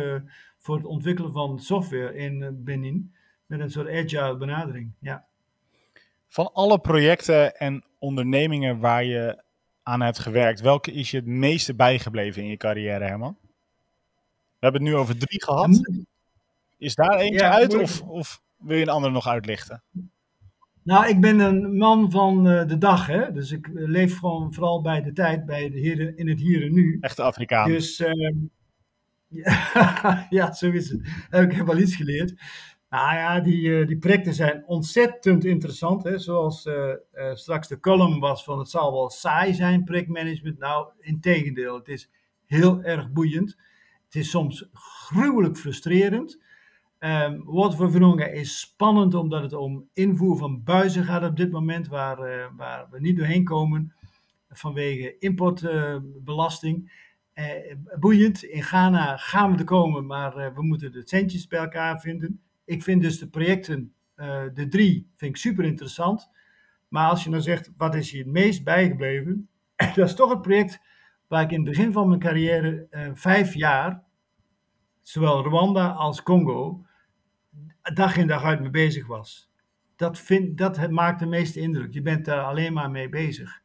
voor het ontwikkelen van software in Benin, met een soort agile benadering, ja. Van alle projecten en ondernemingen waar je aan hebt gewerkt, welke is je het meeste bijgebleven in je carrière, Herman? We hebben het nu over drie gehad. Is daar eentje ja, uit of, of, wil je een andere nog uitlichten? Nou, ik ben een man van uh, de dag, hè? dus ik leef gewoon vooral bij de tijd, bij de heren, in het hier en nu. Echte Afrikaan. Dus uh, [laughs] ja, zo is het. Ik heb wel iets geleerd. Nou ja, die, uh, die projecten zijn ontzettend interessant. Hè? Zoals straks de column was van het zal wel saai zijn, projectmanagement. Nou, in tegendeel, het is heel erg boeiend. Het is soms gruwelijk frustrerend. Um, Wat voor is spannend omdat het om invoer van buizen gaat op dit moment, waar, uh, waar we niet doorheen komen. vanwege importbelasting. Uh, boeiend, in Ghana gaan we er komen, maar we moeten de centjes bij elkaar vinden. Ik vind dus de projecten, de drie, vind ik super interessant. Maar als je nou zegt, wat is je het meest bijgebleven? [laughs] dat is toch het project waar ik in het begin van mijn carrière vijf jaar, zowel Rwanda als Congo, dag in dag uit mee bezig was. Dat, vind, dat maakt de meeste indruk. Je bent daar alleen maar mee bezig.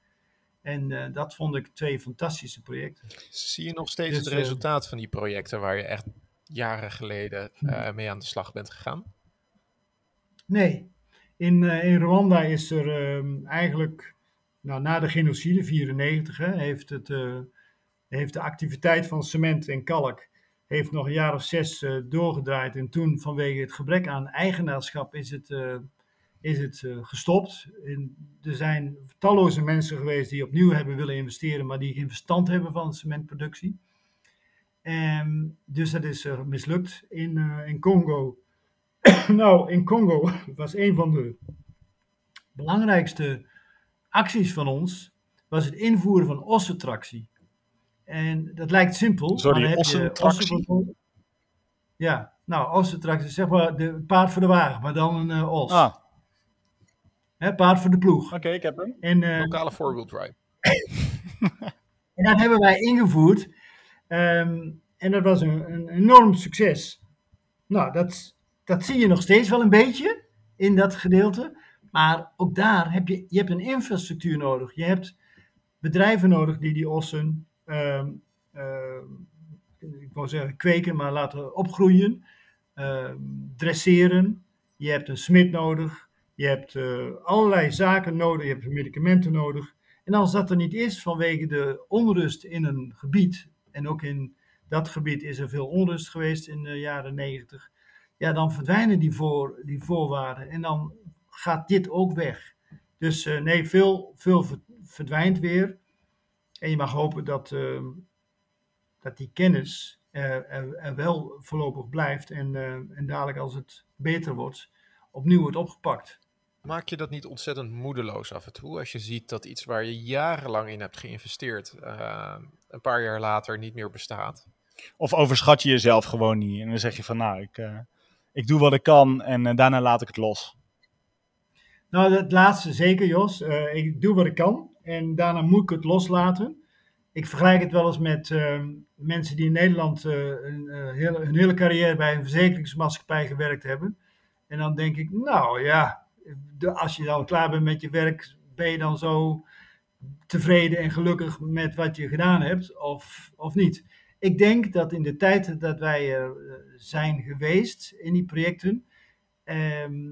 En uh, dat vond ik twee fantastische projecten. Zie je nog steeds dus, het resultaat uh, van die projecten waar je echt jaren geleden uh, mee aan de slag bent gegaan? Nee. In, in Rwanda is er ehm, eigenlijk, nou, na de genocide, 94, hè, heeft, het, heeft de activiteit van cement en kalk heeft nog een jaar of zes uh, doorgedraaid. En toen, vanwege het gebrek aan eigenaarschap, is het, uh, is het gestopt. En er zijn talloze mensen geweest die opnieuw hebben willen investeren, maar die geen verstand hebben van cementproductie. En, dus dat is mislukt in, in Congo. [coughs] nou, in Congo was een van de belangrijkste acties van ons, was het invoeren van ossentractie. En dat lijkt simpel. Sorry, maar ossentractie? Ja, nou, ossentractie, zeg maar de paard voor de wagen, maar dan een uh, os. Ah. Hè, paard voor de ploeg. Oké, ik heb hem. En, uh, Lokale four-wheel drive. [coughs] en dat hebben wij ingevoerd. Um, en dat was een, een, enorm succes. Nou, dat, dat zie je nog steeds wel een beetje in dat gedeelte. Maar ook daar heb je, je hebt een infrastructuur nodig. Je hebt bedrijven nodig die die ossen uh, uh, ik wou zeggen kweken, maar laten opgroeien, uh, dresseren. Je hebt een smid nodig, je hebt uh, allerlei zaken nodig, je hebt medicamenten nodig. En als dat er niet is vanwege de onrust in een gebied, en ook in dat gebied is er veel onrust geweest in de jaren negentig, ja, dan verdwijnen die, voor, die voorwaarden en dan gaat dit ook weg. Dus uh, nee, veel, veel verdwijnt weer. En je mag hopen dat, uh, dat die kennis er, er, er, wel voorlopig blijft en, uh, en dadelijk als het beter wordt, opnieuw wordt opgepakt. Maak je dat niet ontzettend moedeloos af en toe als je ziet dat iets waar je jarenlang in hebt geïnvesteerd uh, een paar jaar later niet meer bestaat? Of overschat je jezelf gewoon niet en dan zeg je van nou, ik, ik doe wat ik kan en daarna laat ik het los. Nou, het laatste zeker, Jos. ik doe wat ik kan en daarna moet ik het loslaten. Ik vergelijk het wel eens met uh, mensen die in Nederland uh, een, uh, hele, hun hele carrière bij een verzekeringsmaatschappij gewerkt hebben. En dan denk ik, nou ja, als je dan klaar bent met je werk, ben je dan zo tevreden en gelukkig met wat je gedaan hebt of, of niet? Ik denk dat in de tijd dat wij er zijn geweest in die projecten, ehm,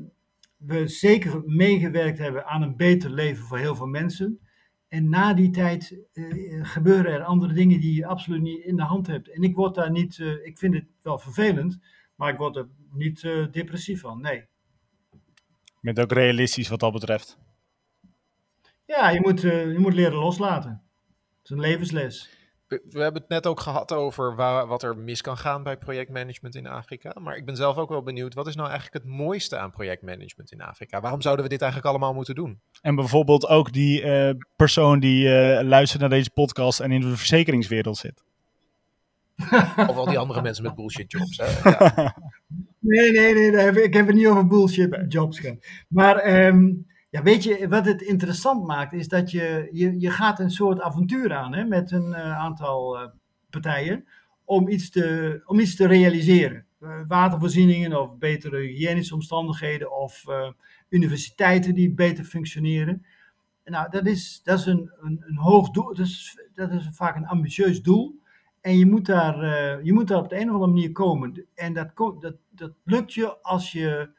we zeker meegewerkt hebben aan een beter leven voor heel veel mensen. En na die tijd uh, gebeuren er andere dingen die je absoluut niet in de hand hebt. En ik word daar niet, uh, ik vind het wel vervelend, maar ik word er niet uh, depressief van, nee. Je bent ook realistisch wat dat betreft. Ja, je moet, je moet leren loslaten. Het is een levensles we hebben het net ook gehad over waar, wat er mis kan gaan bij projectmanagement in Afrika. Maar ik ben zelf ook wel benieuwd, wat is nou eigenlijk het mooiste aan projectmanagement in Afrika? Waarom zouden we dit eigenlijk allemaal moeten doen? En bijvoorbeeld ook die uh, persoon die uh, luistert naar deze podcast en in de verzekeringswereld zit. [laughs] of al die andere mensen met bullshit jobs. Hè? Ja. [laughs] Nee, nee, nee, ik heb het niet over bullshit jobs gehad. Maar um, ja, weet je, wat het interessant maakt, is dat je, je, je gaat een soort avontuur aan hè, met een uh, aantal uh, partijen om iets te, om iets te realiseren. Uh, watervoorzieningen of betere hygiënische omstandigheden of universiteiten die beter functioneren. Nou, dat is, dat is een, een, een hoog doel, dat is, dat is vaak een ambitieus doel. En je moet, daar, je moet daar op de een of andere manier komen. En dat, dat, dat lukt je als je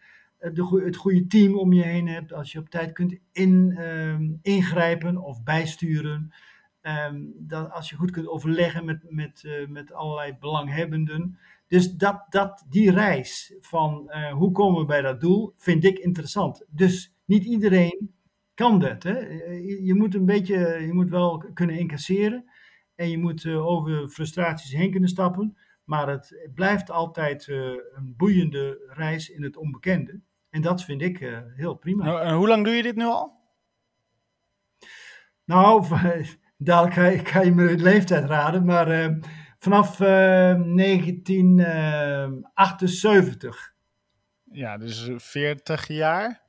eh, het goede team om je heen hebt, als je op tijd kunt in, um, ingrijpen of bijsturen, um, dat, als je goed kunt overleggen met, met, uh, met allerlei belanghebbenden. Dus dat, dat, die reis van uh, hoe komen we bij dat doel, vind ik interessant. Dus niet iedereen kan dat. Hè? Je moet een beetje, je moet wel kunnen incasseren en je moet over frustraties heen kunnen stappen. Maar het blijft altijd een boeiende reis in het onbekende. En dat vind ik uh, heel prima. Nou, en hoe lang doe je dit nu al? Nou, [laughs] dadelijk ga, je- ga je me de leeftijd raden, maar eh, vanaf eh, 1978. Ja, dus eh, 40 jaar?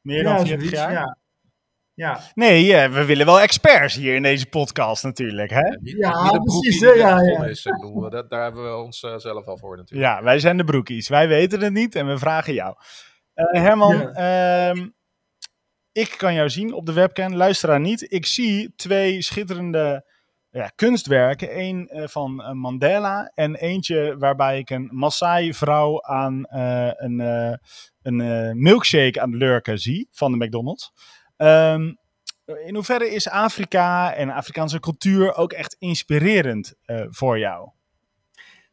Meer dan ja, 40 zoiets, jaar? ja. Ja, Nee, eh, we willen wel experts hier in deze podcast natuurlijk, hè? Niet, Ja, niet de precies, hè, ja, ja. is. Ik bedoel, dat, daar hebben we ons eh, zelf al voor natuurlijk. Ja, wij zijn de broekies. Wij weten het niet en we vragen jou. Eh, Herman, ehm, ik kan jou zien op de webcam, luisteraar niet. Ik zie twee schitterende ja, kunstwerken. Eén eh, van eh, Mandela en eentje waarbij ik een Maasai-vrouw aan eh, een, een milkshake aan het lurken zie van de McDonald's. Ehm, in hoeverre is Afrika en Afrikaanse cultuur ook echt inspirerend voor jou?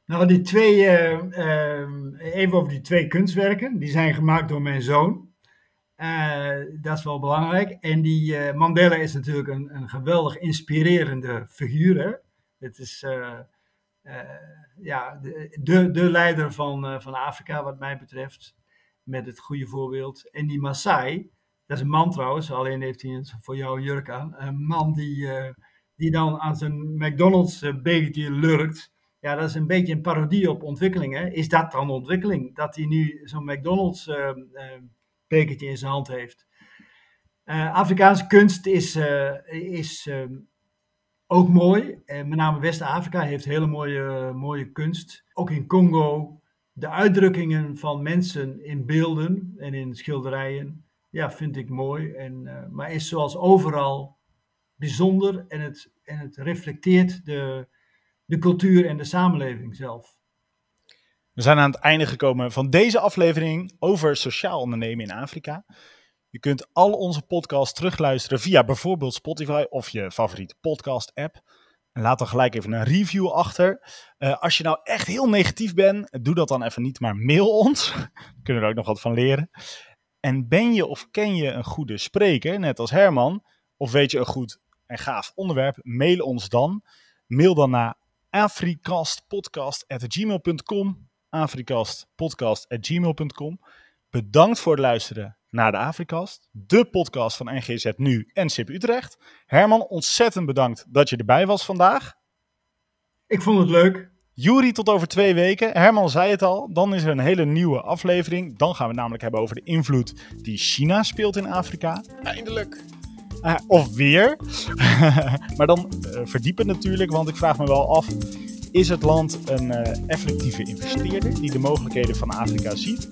Nou, die twee, eh, ehm, even over die twee kunstwerken. Die zijn gemaakt door mijn zoon. Eh, dat is wel belangrijk. En die eh, Mandela is natuurlijk een, een geweldig inspirerende figuur. Hè? Het is ja, de, de, de leider van, van Afrika, wat mij betreft. Met het goede voorbeeld. En die Maasai, dat is een man trouwens, alleen heeft hij voor jou een jurk aan. Een man die, die dan aan zijn McDonald's babytje lurkt. Ja, dat is een beetje een parodie op ontwikkeling. Hè? Is dat dan ontwikkeling? Dat hij nu zo'n McDonald's eh, eh, bekertje in zijn hand heeft. Eh, Afrikaanse kunst is, eh, is ehm, ook mooi. En met name West-Afrika heeft hele mooie, mooie kunst. Ook in Congo. De uitdrukkingen van mensen in beelden en in schilderijen. Ja, vind ik mooi. En, eh, maar is zoals overal bijzonder. En het, en het reflecteert de, de cultuur en de samenleving zelf. We zijn aan het einde gekomen van deze aflevering over sociaal ondernemen in Afrika. Je kunt al onze podcasts terugluisteren via bijvoorbeeld Spotify of je favoriete podcast-app. En laat dan gelijk even een review achter. Eh, als je nou echt heel negatief bent, doe dat dan even niet, maar mail ons. [laughs] We kunnen er ook nog wat van leren. En ben je of ken je een goede spreker, net als Herman, of weet je een goed en gaaf onderwerp, mail ons dan. Mail dan naar afrikastpodcast.gmail.com afrikastpodcast.gmail.com Bedankt voor het luisteren naar de Afrikast, de podcast van NGZ Nu en SIP Utrecht. Herman, ontzettend bedankt dat je erbij was vandaag. Ik vond het leuk. Juri, tot over twee weken. Herman zei het al, dan is er een hele nieuwe aflevering. Dan gaan we het namelijk hebben over de invloed die China speelt in Afrika. Eindelijk. Ah, of weer. [laughs] maar dan eh, verdiepen natuurlijk, want ik vraag me wel af: is het land een eh, effectieve investeerder die de mogelijkheden van Afrika ziet?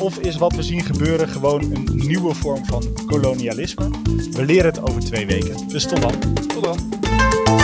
Of is wat we zien gebeuren gewoon een nieuwe vorm van kolonialisme? We leren het over twee weken. Dus tot dan. Tot dan.